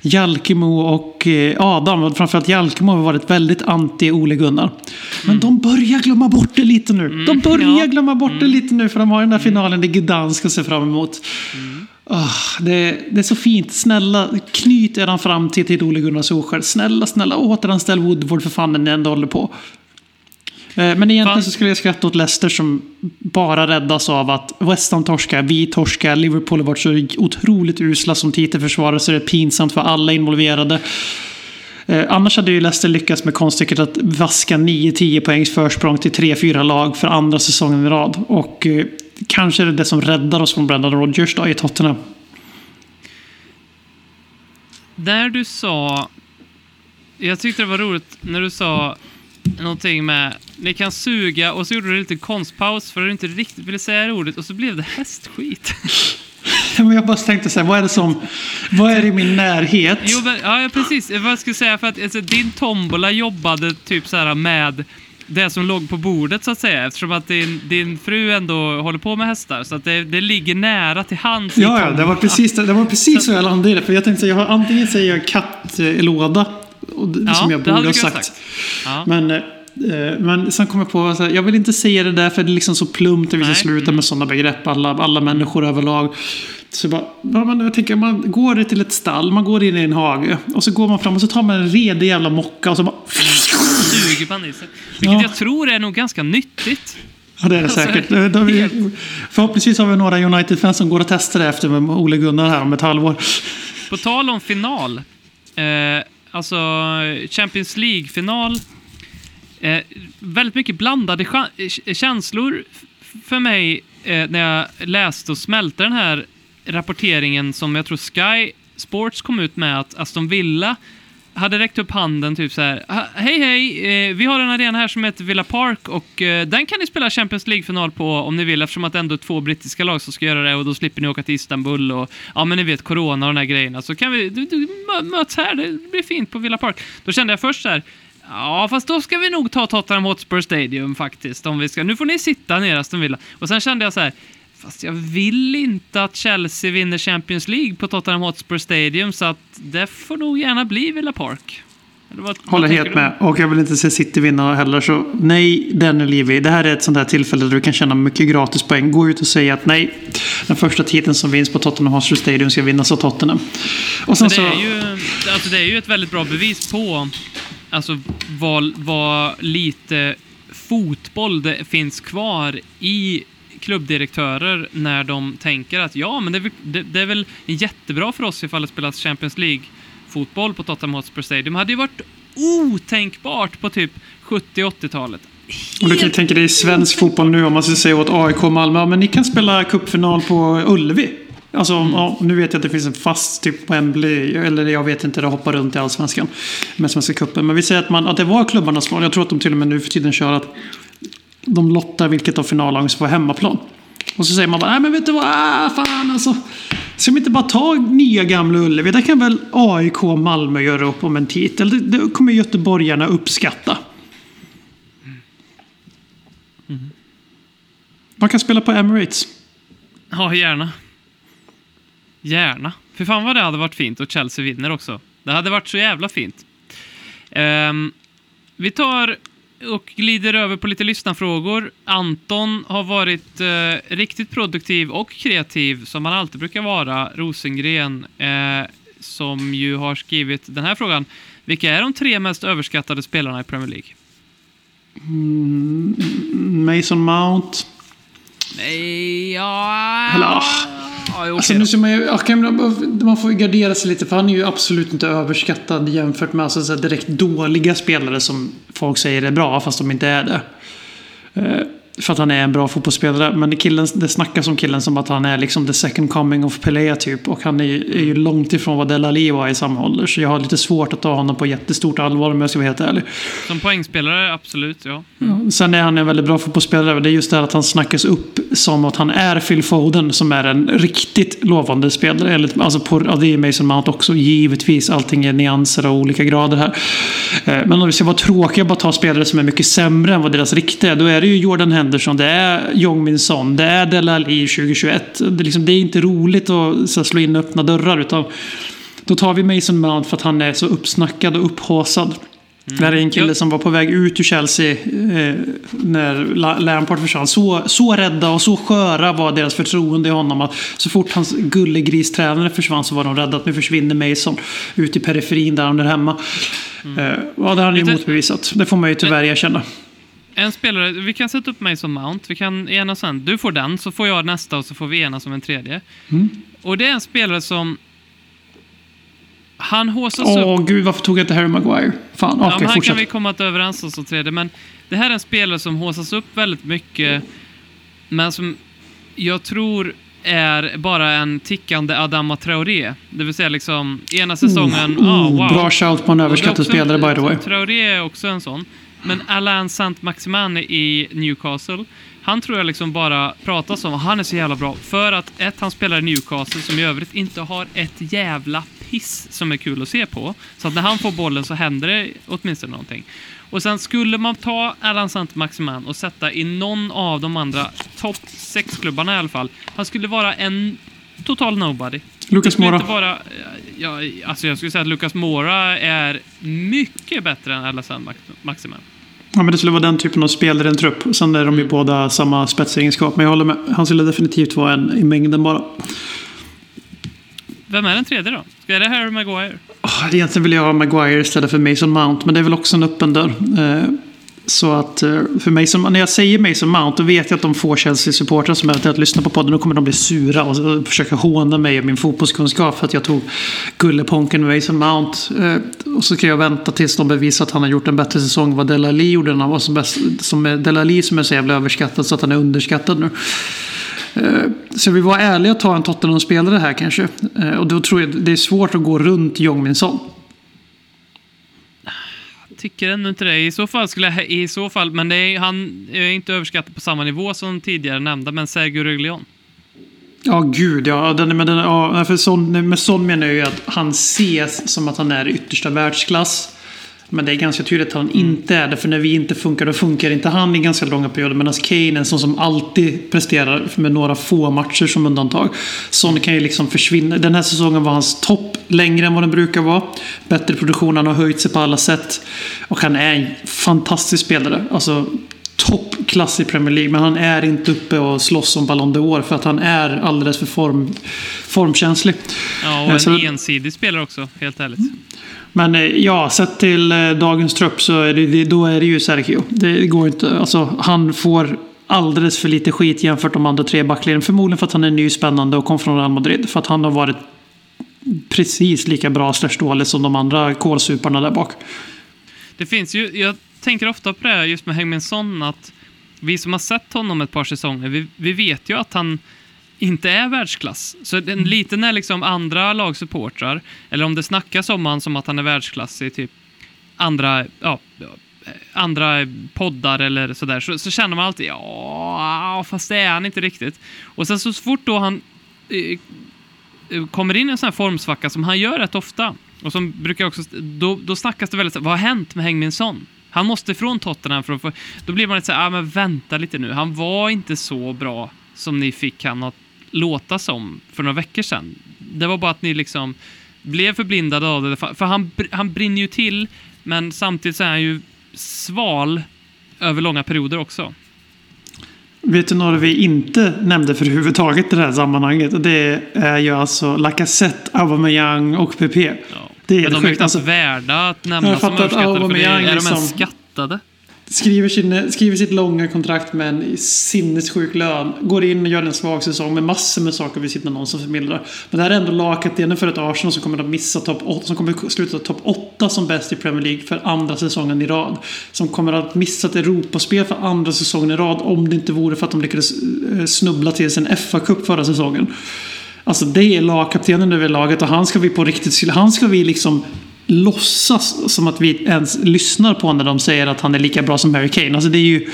Jalkemo och eh, Adam, och framförallt Jalkemo har varit väldigt anti Ole Gunnar. Men de börjar glömma bort det lite nu. De börjar ja. glömma bort det lite nu för de har den där finalen i Gdansk att se fram emot. Ah, det, det är så fint. Snälla, knyt eran framtid till Ole Gunnar Solskjaer. Snälla, snälla återanställ Woodward för fan när ni ändå håller på. Eh, Men egentligen Fan. så skulle jag skratta åt Leicester som bara räddas av att West Ham torskar, vi torskar, Liverpool har varit så otroligt usla som titelförsvarare så det är pinsamt för alla involverade. Eh, annars hade ju Leicester lyckats med konststycket att vaska 9-10 poängs försprång till 3-4 lag för andra säsongen i rad. Och eh, kanske är det det som räddar oss från Brendan Rodgers då i Tottenham. Där du sa... Jag tyckte det var roligt när du sa någonting med ni kan suga och så gjorde du lite konstpaus för att du inte riktigt ville säga det ordet och så blev det hästskit. Men jag bara tänkte så här, vad är det som... Vad är det i min närhet? Jo, men, ja, precis. Vad jag skulle säga för att alltså, din tombola jobbade typ så här med det som låg på bordet så att säga eftersom att din, din fru ändå håller på med hästar så att det, det ligger nära till hands Ja, ja, det var precis, det var precis så jag landade i det. För jag tänkte, jag har antingen säger jag kattlåda, och det- Ja, som jag borde ha sagt. sagt. Ja. Men, eh, men sen kom jag på att jag vill inte säga det där för det är liksom så plumpt och vi ska sluta med sådana begrepp, alla, alla människor överlag. Så jag bara, ja, men jag tänker, man går till ett stall, man går in i en hage och så går man fram och så tar man en redig jävla mocka och så bara... Suger man i sig. Vilket Ja. jag tror är nog ganska nyttigt. Ja, det är det Alltså, säkert. Har vi, förhoppningsvis har vi några United-fans som går och testar det efter med Ole Gunnar här om ett halvår. På tal om final. Eh, alltså Champions League-final. Eh, väldigt mycket blandade eh, känslor för mig eh, när jag läste och smälte den här rapporteringen som jag tror Sky Sports kom ut med att Aston Villa hade räckt upp handen typ så här. Hej hej, eh, vi har en arena här som heter Villa Park och eh, den kan ni spela Champions League-final på om ni vill eftersom att det ändå är två brittiska lag som ska göra det och då slipper ni åka till Istanbul och ja men ni vet corona och de här grejerna så kan vi, du, du mö- möts här, det blir fint på Villa Park. Då kände jag först så här Ja, fast då ska vi nog ta Tottenham Hotspur Stadium faktiskt. Om vi ska. Nu får ni sitta ner Aston Villa. Och sen kände jag så här, fast jag vill inte att Chelsea vinner Champions League på Tottenham Hotspur Stadium, så att det får nog gärna bli Villa Park. Vad, vad Håller tänker helt du? med. Och jag vill inte se City vinna heller. Så nej, Daniel Levy. Det här är ett sånt här tillfälle där du kan tjäna mycket gratispoäng. Gå ut och säga att nej, den första titeln som vinns på Tottenham Hotspur Stadium ska vinnas av Tottenham. Och sen det så... är, ju, alltså det är ju ett väldigt bra bevis på alltså, vad, vad lite fotboll det finns kvar i klubbdirektörer när de tänker att ja, men det är, väl- det, det är väl jättebra för oss ifall det spelas Champions League-fotboll på Tottenham Hotspur Stadium. hade ju varit otänkbart på typ 70-80-talet. Och du kan ju tänka dig svensk fotboll nu om man ska säga åt AIK och Malmö. Men ni kan spela cupfinal på Ullevi. Alltså, ja, nu vet jag att det finns en fast typ på Wembley, eller jag vet inte, det hoppar runt i Allsvenskan med Svenska cupen. Men vi säger att, man, att det var klubbarnas val. Jag tror att de till och med nu för tiden kör att de lottar vilket av finallagen som får hemmaplan. Och så säger man bara, nej men vet du vad, ah, fan alltså. Ska vi inte bara ta nya gamla Ullevi? Där kan väl AIK och Malmö göra upp om en titel. Det, det kommer göteborgarna uppskatta. Man kan spela på Emirates. Ja, gärna. Gärna. För fan vad det hade varit fint och Chelsea vinner också. Det hade varit så jävla fint. Um, vi tar och glider över på lite lyssnarfrågor. Anton har varit eh, riktigt produktiv och kreativ, som han alltid brukar vara. Rosengren, eh, som ju har skrivit den här frågan. Vilka är de tre mest överskattade spelarna i Premier League? Mason Mount. Nej, ja... Eller, ah. Ja, Alltså, nu ser man, ju, man, får ju gardera sig lite för han är ju absolut inte överskattad jämfört med alltså, direkt dåliga spelare som folk säger är bra fast de inte är det. För att han är en bra fotbollsspelare. Men killen, det snackas om killen som att han är liksom the second coming of Pelé typ. Och han är, ju- är ju långt ifrån vad Del Ali var i samma ålder. Så jag har lite svårt att ta honom på jättestort allvar om jag ska vara helt ärlig. Som poängspelare, absolut, ja. Sen är han en väldigt bra fotbollsspelare. Det är just det här att han snackas upp som att han är Phil Foden som är en riktigt lovande spelare. Eller, Alltså på, ja, det är Mason Mount också, givetvis. Allting är nyanser och olika grader här. Eh, Men om vi ska vara tråkiga och bara ta spelare som är mycket sämre än vad deras riktiga är. Då är det ju Jordan Henderson, det är Jong Min Son, det är Del Ali 2021. Det är, liksom, det är inte roligt att så, slå in öppna dörrar. Utan då tar vi Mason Mount för att han är så uppsnackad och upphaussad. Det här är en kille Ja. som var på väg ut ur Chelsea eh, när La- Lampard försvann. Så, så rädda och så sköra var deras förtroende i honom. Att så fort hans gullegristrävare försvann så var de rädda att nu försvinner Mason ut i periferin där han är hemma. Eh, ja, det har han ju motbevisat. Det får man ju tyvärr erkänna. En spelare, vi kan sätta upp mig som Mount. Vi kan enas sen. Du får den, så får jag nästa och så får vi enas om en tredje. Och det är en spelare som... Han håsas Åh upp. gud, varför tog jag inte Harry Maguire? Fan, Ja, okej, men han fortsätt. kan vi komma att överens om tredje. Men det här är en spelare som håsas upp väldigt mycket. Men som jag tror är bara en tickande Adama Traoré. Det vill säga liksom ena säsongen, Oh, ah, wow. Bra shout på en överskattad spelare by the way. Traoré är också en sån. Men Alain Saint-Maximin i Newcastle, han tror jag liksom bara pratas om. Han är så jävla bra. För att ett, han spelar i Newcastle som i övrigt inte har ett jävla piss som är kul att se på. Så att när han får bollen så händer det åtminstone någonting. Och sen skulle man ta Alain Saint-Maximin och sätta i någon av de andra topp 6-klubbarna i alla fall. Han skulle vara en total nobody. Lucas. Inte bara, ja, alltså jag skulle säga att Lucas Moura är mycket bättre än Alassane Max- Maximin. Ja, men det skulle vara den typen av spelare i en trupp. Sen är de ju båda samma spetsegenskap. Men jag håller med. Han skulle definitivt vara en i mängden bara. Vem är den tredje då? Ska det Harry Maguire? Oh, egentligen vill jag ha Maguire istället för Mason Mount. Men det är väl också en öppen dörr. Eh, så att eh, för mig som, när jag säger Mason Mount då vet jag att de få Chelsea-supportrar som eventuellt lyssnar på podden då kommer de bli sura och försöka håna mig och min fotbollskunskap för att jag tog gulleponken med Mason Mount. Eh, och så ska jag vänta tills de bevisar att han har gjort en bättre säsong än vad Delali gjorde när han var som bäst. Som är som är så jävla överskattad så att han är underskattad nu. Eh, så jag vill vara ärlig och ta en Tottenham-spelare här kanske. Och då tror jag det är svårt att gå runt Jong Min Son. Tycker ändå inte det. I så fall skulle jag, i så fall, men det är, han är inte överskattad på samma nivå som tidigare nämnda, men Sergio Reglion. Ja, gud ja. Den, men den, ja för sån, med sån menar jag ju att han ses som att han är i yttersta världsklass. Men det är ganska tydligt att han inte är det. För när vi inte funkar, då funkar inte han i ganska långa perioder. Medan Kane är en sån som alltid presterar med några få matcher som undantag. Sån kan ju liksom försvinna. Den här säsongen var hans topp längre än vad den brukar vara. Bättre produktion, han har höjt sig på alla sätt. Och han är en fantastisk spelare. Alltså toppklass i Premier League. Men han är inte uppe och slåss om Ballon d'Or för att han är alldeles för form, formkänslig. Ja, Eh, och en så- ensidig spelare också, helt ärligt. Men eh, ja, sett till eh, dagens trupp så är det, då är det ju Sergio. Det går inte. Alltså, han får alldeles för lite skit jämfört med de andra tre backlinjerna. Förmodligen för att han är ny, spännande och kom från Real Madrid. För att han har varit precis lika bra slash dålig som de andra kolsuparna där bak. Det finns ju, jag tänker ofta på det här just med Heung-Min Son, att vi som har sett honom ett par säsonger, vi, vi vet ju att han inte är världsklass. Så den, lite när liksom andra lagsupportrar, eller om det snackas om han som att han är världsklass i typ andra, ja, andra poddar eller sådär, så, så känner man alltid ja, fast det är han inte riktigt. Och sen så fort då han eh, kommer in i en sån här formsvacka som han gör rätt ofta, och som brukar också, då, då snackas det väldigt vad har hänt med Heung-Min Son? Han måste ifrån Tottenham för att få, då blir man lite så här, ah, men vänta lite nu, han var inte så bra som ni fick han att låta som för några veckor sedan. Det var bara att ni liksom blev förblindade av det, för han, han brinner ju till, men samtidigt så är han ju sval över långa perioder också. Vet du några vi inte nämnde för överhuvudtaget i det här sammanhanget? Det är ju alltså Lacazette, Aubameyang och PP. Ja. Det är men de är knappt värda att nämna Jag som överskattade, för det, är de ens liksom- skattade? skriver, sin, skriver sitt långa kontrakt med en sinnessjuk lön. Går in och gör en svag säsong med massor med saker vid sidan om som förmildrar. Men det här är ändå lagkaptenen för ett Arsenal som kommer att missa topp 8. Som kommer att sluta topp 8 som bäst i Premier League för andra säsongen i rad. Som kommer att missa ett Europaspel för andra säsongen i rad. Om det inte vore för att de lyckades eh, snubbla till sin FA-cup förra säsongen. Alltså det är lagkaptenen över laget och han ska vi på riktigt... Han ska vi liksom låtsas som att vi ens lyssnar på när de säger att han är lika bra som Harry Kane. Alltså det är ju...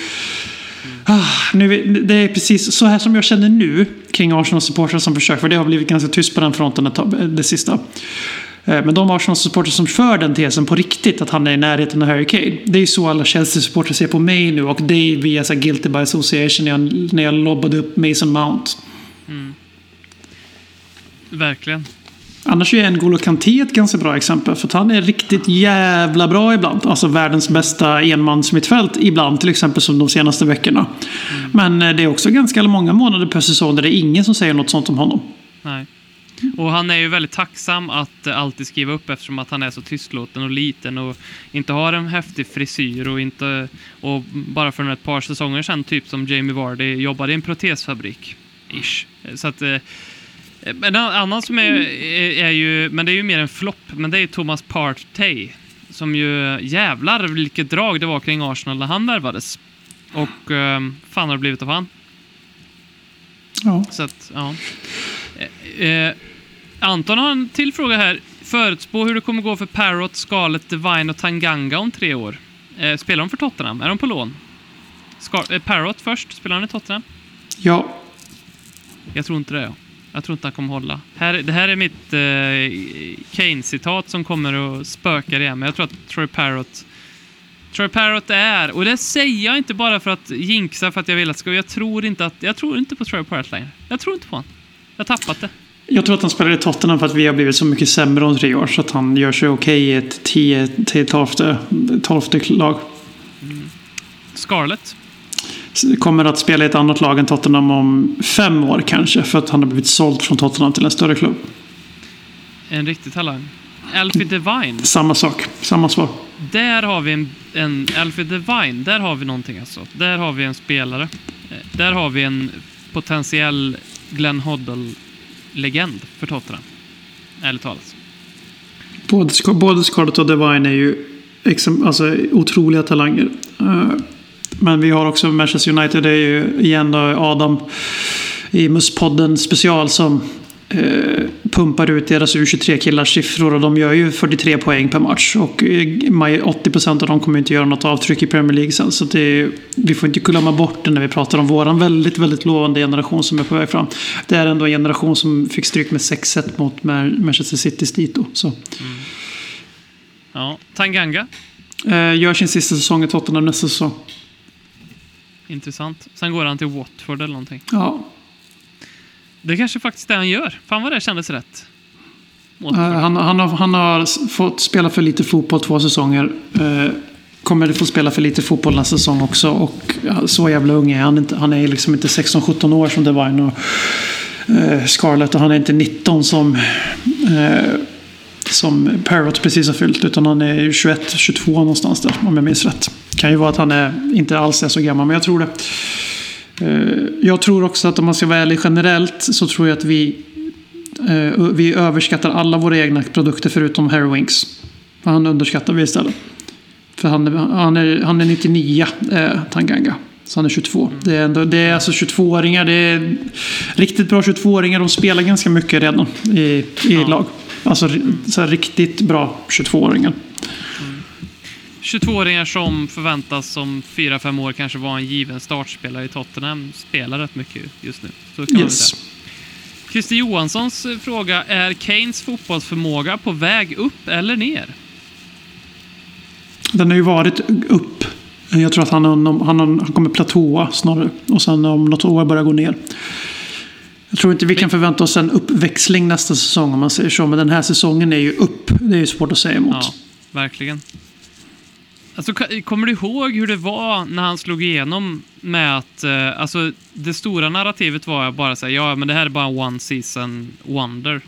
Ah, nu, det är precis så här som jag känner nu kring Arsenal-supportrar som försöker, för det har blivit ganska tyst på den fronten ett tag, eh, det sista. Eh, men de Arsenal-supportrar som för den tesen på riktigt, att han är i närheten av Harry Kane. Det är ju så alla Chelsea-supportrar ser på mig nu och det är via så guilty by association när jag, när jag lobbade upp Mason Mount. Mm. Verkligen. Annars är N'Golo Kanté ett ganska bra exempel. För att han är riktigt jävla bra ibland. Alltså världens bästa enmansmittfält ibland. Till exempel som de senaste veckorna. Men eh, det är också ganska många månader per säsong där det är ingen som säger något sånt om honom. Nej. Och han är ju väldigt tacksam att eh, alltid skriva upp eftersom att han är så tystlåten och liten och inte har en häftig frisyr och inte... Och bara för ett par säsonger sedan, typ som Jamie Vardy, jobbade i en protesfabrik. Ish. Så att... Men en annan som är, är, är ju... Men det är ju mer en flopp, men det är ju Thomas Partey. Som ju... Jävlar vilket drag det var kring Arsenal när han värvades. Och... eh, fan har det blivit av han? Ja. Så att, ja. Eh, eh, Anton har en till fråga här. Förutspå hur det kommer gå för Parrot, Scarlett, Divine och Tanganga om tre år. Eh, spelar de för Tottenham? Är de på lån? Scar- eh, Parrot först, spelar han i Tottenham? ja. Jag tror inte det. Ja. Jag tror inte han kommer hålla. Här, det här är mitt eh, Kane-citat som kommer att spöka igen, men jag tror att Troy Parrott Troy Parrott är, och det säger jag inte bara för att jinxa för att jag vill att ska, jag tror inte att, jag tror inte på Troy Parrott längre. Jag tror inte på honom. Jag har tappat det. Jag tror att han spelar i Tottenham för att vi har blivit så mycket sämre om tre år. Så att han gör sig okej i ett 10 till 12 lag. Scarlett. Kommer att spela i ett annat lag än Tottenham om fem år kanske. För att han har blivit såld från Tottenham till en större klubb. En riktig talang. Alfie Divine. Samma sak. Samma svar. Där har vi en, en Alfie Divine. Där har vi någonting alltså. Där har vi en spelare. Eh, Där har vi en potentiell Glenn Hoddle-legend för Tottenham. Ärligt talat. Både, både Scarlett och Divine är ju alltså, otroliga talanger. Eh, Men vi har också Manchester United. Det är ju igen då Adam i Musspodden special som eh, pumpar ut deras U23-killars siffror. Och de gör ju 43 poäng per match. Och eh, maj- 80% av dem kommer inte göra något avtryck i Premier League sen. Så det vi får inte glömma bort det när vi pratar om våran väldigt, väldigt lovande generation som är på väg fram. Det är ändå en generation som fick stryk med 6-1 mot Ma- Manchester Citys dito. Så. Ja. Tanganga. Eh, gör sin sista säsong i Tottenham nästa säsong. Intressant. Sen går han till Watford eller någonting. Ja. Det kanske faktiskt det han gör. Fan vad det kändes rätt. Eh, Watford. han, han, har, han har fått spela för lite fotboll två säsonger. Eh, kommer få spela för lite fotboll nästa säsong också. Och så jävla ung är han inte. Han är liksom inte 16-17 år som Devine och eh, Scarlett. Och han är inte 19 som, eh, som Parrot precis har fyllt. Utan han är 21-22 någonstans där om jag minns rätt. Kan ju vara att han är, inte alls är så gammal, men jag tror det. Eh, Jag tror också att om man ska vara ärlig generellt så tror jag att vi Eh, vi överskattar alla våra egna produkter förutom Harry Winks. För han underskattar vi istället. För han, är- han, är, han är 99, eh, Tanganga. Så han är 22. Det är, ändå, det är alltså 22-åringar. Det är riktigt bra 22-åringar. De spelar ganska mycket redan i, i lag. Alltså så här, riktigt bra 22-åringar. 22-åringar som förväntas om 4-5 år kanske vara en given startspelare i Tottenham spelar rätt mycket just nu. Så kan Yes. Christer Johanssons fråga, är Keynes fotbollsförmåga på väg upp eller ner? Den har ju varit upp. Jag tror att han, han, han, kommer platåa snarare. Och sen om något år börja gå ner. Jag tror inte vi kan förvänta oss en uppväxling nästa säsong om man säger så. Men den här säsongen är ju upp. Det är ju svårt att säga emot. Ja, verkligen. Alltså, kommer du ihåg hur det var när han slog igenom med att, eh, alltså det stora narrativet var bara säga ja men det här är bara en one season wonder.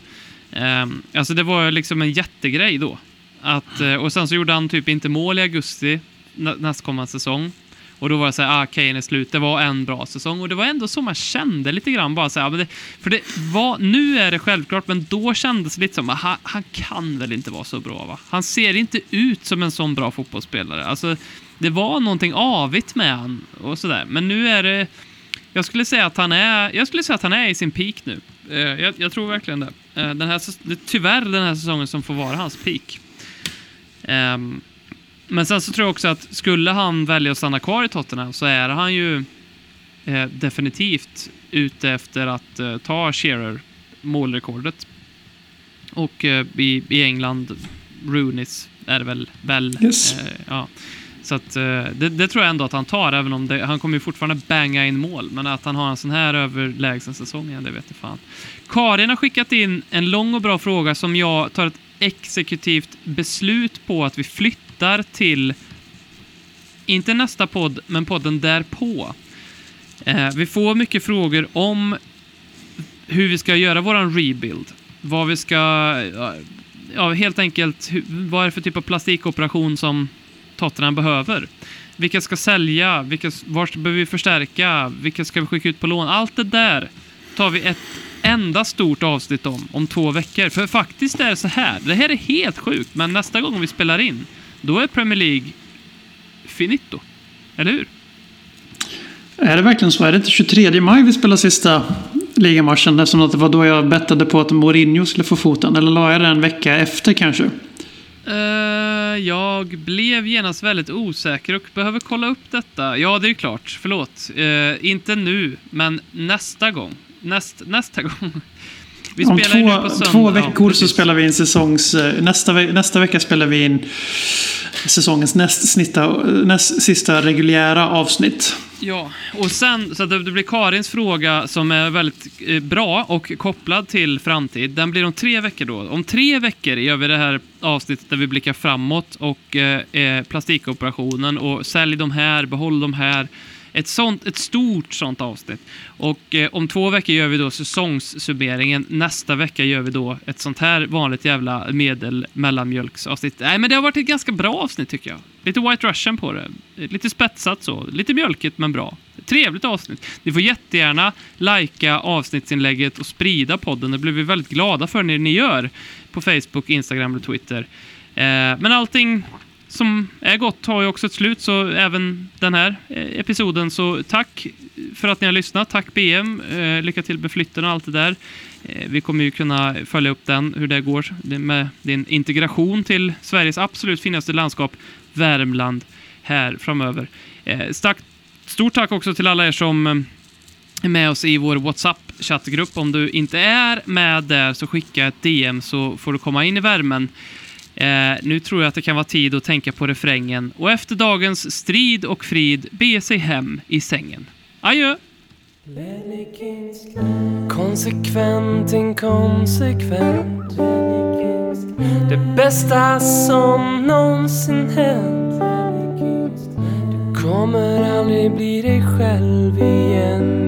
Um, alltså det var liksom en jättegrej då. Att, eh, och sen så gjorde han typ inte mål i augusti nästkommande säsong. Och då var det så här, ah, Kane är slut. Det var en bra säsong och det var ändå så man kände lite grann bara så här, men det, för det var, nu är det självklart, men då kändes det lite som, ah, han, han kan väl inte vara så bra va? Han ser inte ut som en sån bra fotbollsspelare. Alltså, det var någonting avigt med han och sådär. Men nu är det, jag skulle säga att han är, jag skulle säga att han är i sin peak nu. Eh, jag, jag tror verkligen det. Eh, den här, det är tyvärr den här säsongen som får vara hans peak. Ehm, men sen så tror jag också att skulle han välja att stanna kvar i Tottenham så är han ju eh, definitivt ute efter att eh, ta Shearer målrekordet. Och eh, i, i England, Rooneys är det väl, väl Yes. eh, ja. Så att, eh, det, det tror jag ändå att han tar, även om det, han kommer ju fortfarande banga in mål. Men att han har en sån här överlägsen säsong igen, det vet jag fan. Karin har skickat in en lång och bra fråga som jag tar ett exekutivt beslut på att vi flyttar till, inte nästa podd, men podden därpå. Eh, vi får mycket frågor om hur vi ska göra våran rebuild. Vad vi ska, eh, ja, helt enkelt, vad är det för typ av plastikoperation som Tottenham behöver? Vilka ska sälja? Vilka, var behöver vi förstärka? Vilka ska vi skicka ut på lån? Allt det där tar vi ett enda stort avsnitt om, om två veckor. För faktiskt är det så här, det här är helt sjukt, men nästa gång vi spelar in, då är Premier League finito. Eller hur? Är det verkligen så? Är det inte 23 maj vi spelar sista ligamatchen? Eftersom att det var då jag bettade på att Mourinho skulle få foten. Eller la jag det en vecka efter kanske? Eh, jag blev genast väldigt osäker och behöver kolla upp detta. Ja, det är klart. Förlåt. Eh, inte nu, men nästa gång. Näst, nästa gång. Vi Om spelar två, två Ja, veckor så precis. spelar vi in säsongs... eh, Nästa, nästa vecka spelar vi in säsongens näst, snitta, näst sista reguljära avsnitt. Ja, och sen så att det blir Karins fråga som är väldigt eh, bra och kopplad till framtid. Den blir om tre veckor då. Om tre veckor gör vi det här avsnittet där vi blickar framåt och eh, plastikoperationen och sälj de här, behåll de här. Ett, sånt, ett stort sånt avsnitt. Och eh, om två veckor gör vi då säsongssummeringen. Nästa vecka gör vi då ett sånt här vanligt jävla medel mellanmjölksavsnitt. Nej, men det har varit ett ganska bra avsnitt tycker jag. Lite White Russian på det. Lite spetsat så. Lite mjölkigt men bra. Trevligt avsnitt. Ni får jättegärna likea avsnittsinlägget och sprida podden. Det blir vi väldigt glada för när ni gör på Facebook, Instagram och Twitter. Eh, men allting som är gott har ju också ett slut, så även den här eh, episoden. Så tack för att ni har lyssnat. Tack BM. Eh, lycka till med flytten och allt det där. Eh, vi kommer ju kunna följa upp den, hur det går med din integration till Sveriges absolut finaste landskap, Värmland, här framöver. Stort tack också till alla er som är med oss i vår WhatsApp-chattgrupp. Om du inte är med där så skicka ett DM så får du komma in i värmen. Eh, nu tror jag att det kan vara tid att tänka på refrängen och efter dagens strid och frid be sig hem i sängen. Adjö! Konsekvent, inkonsekvent Det bästa som någonsin hänt Du kommer aldrig bli dig själv igen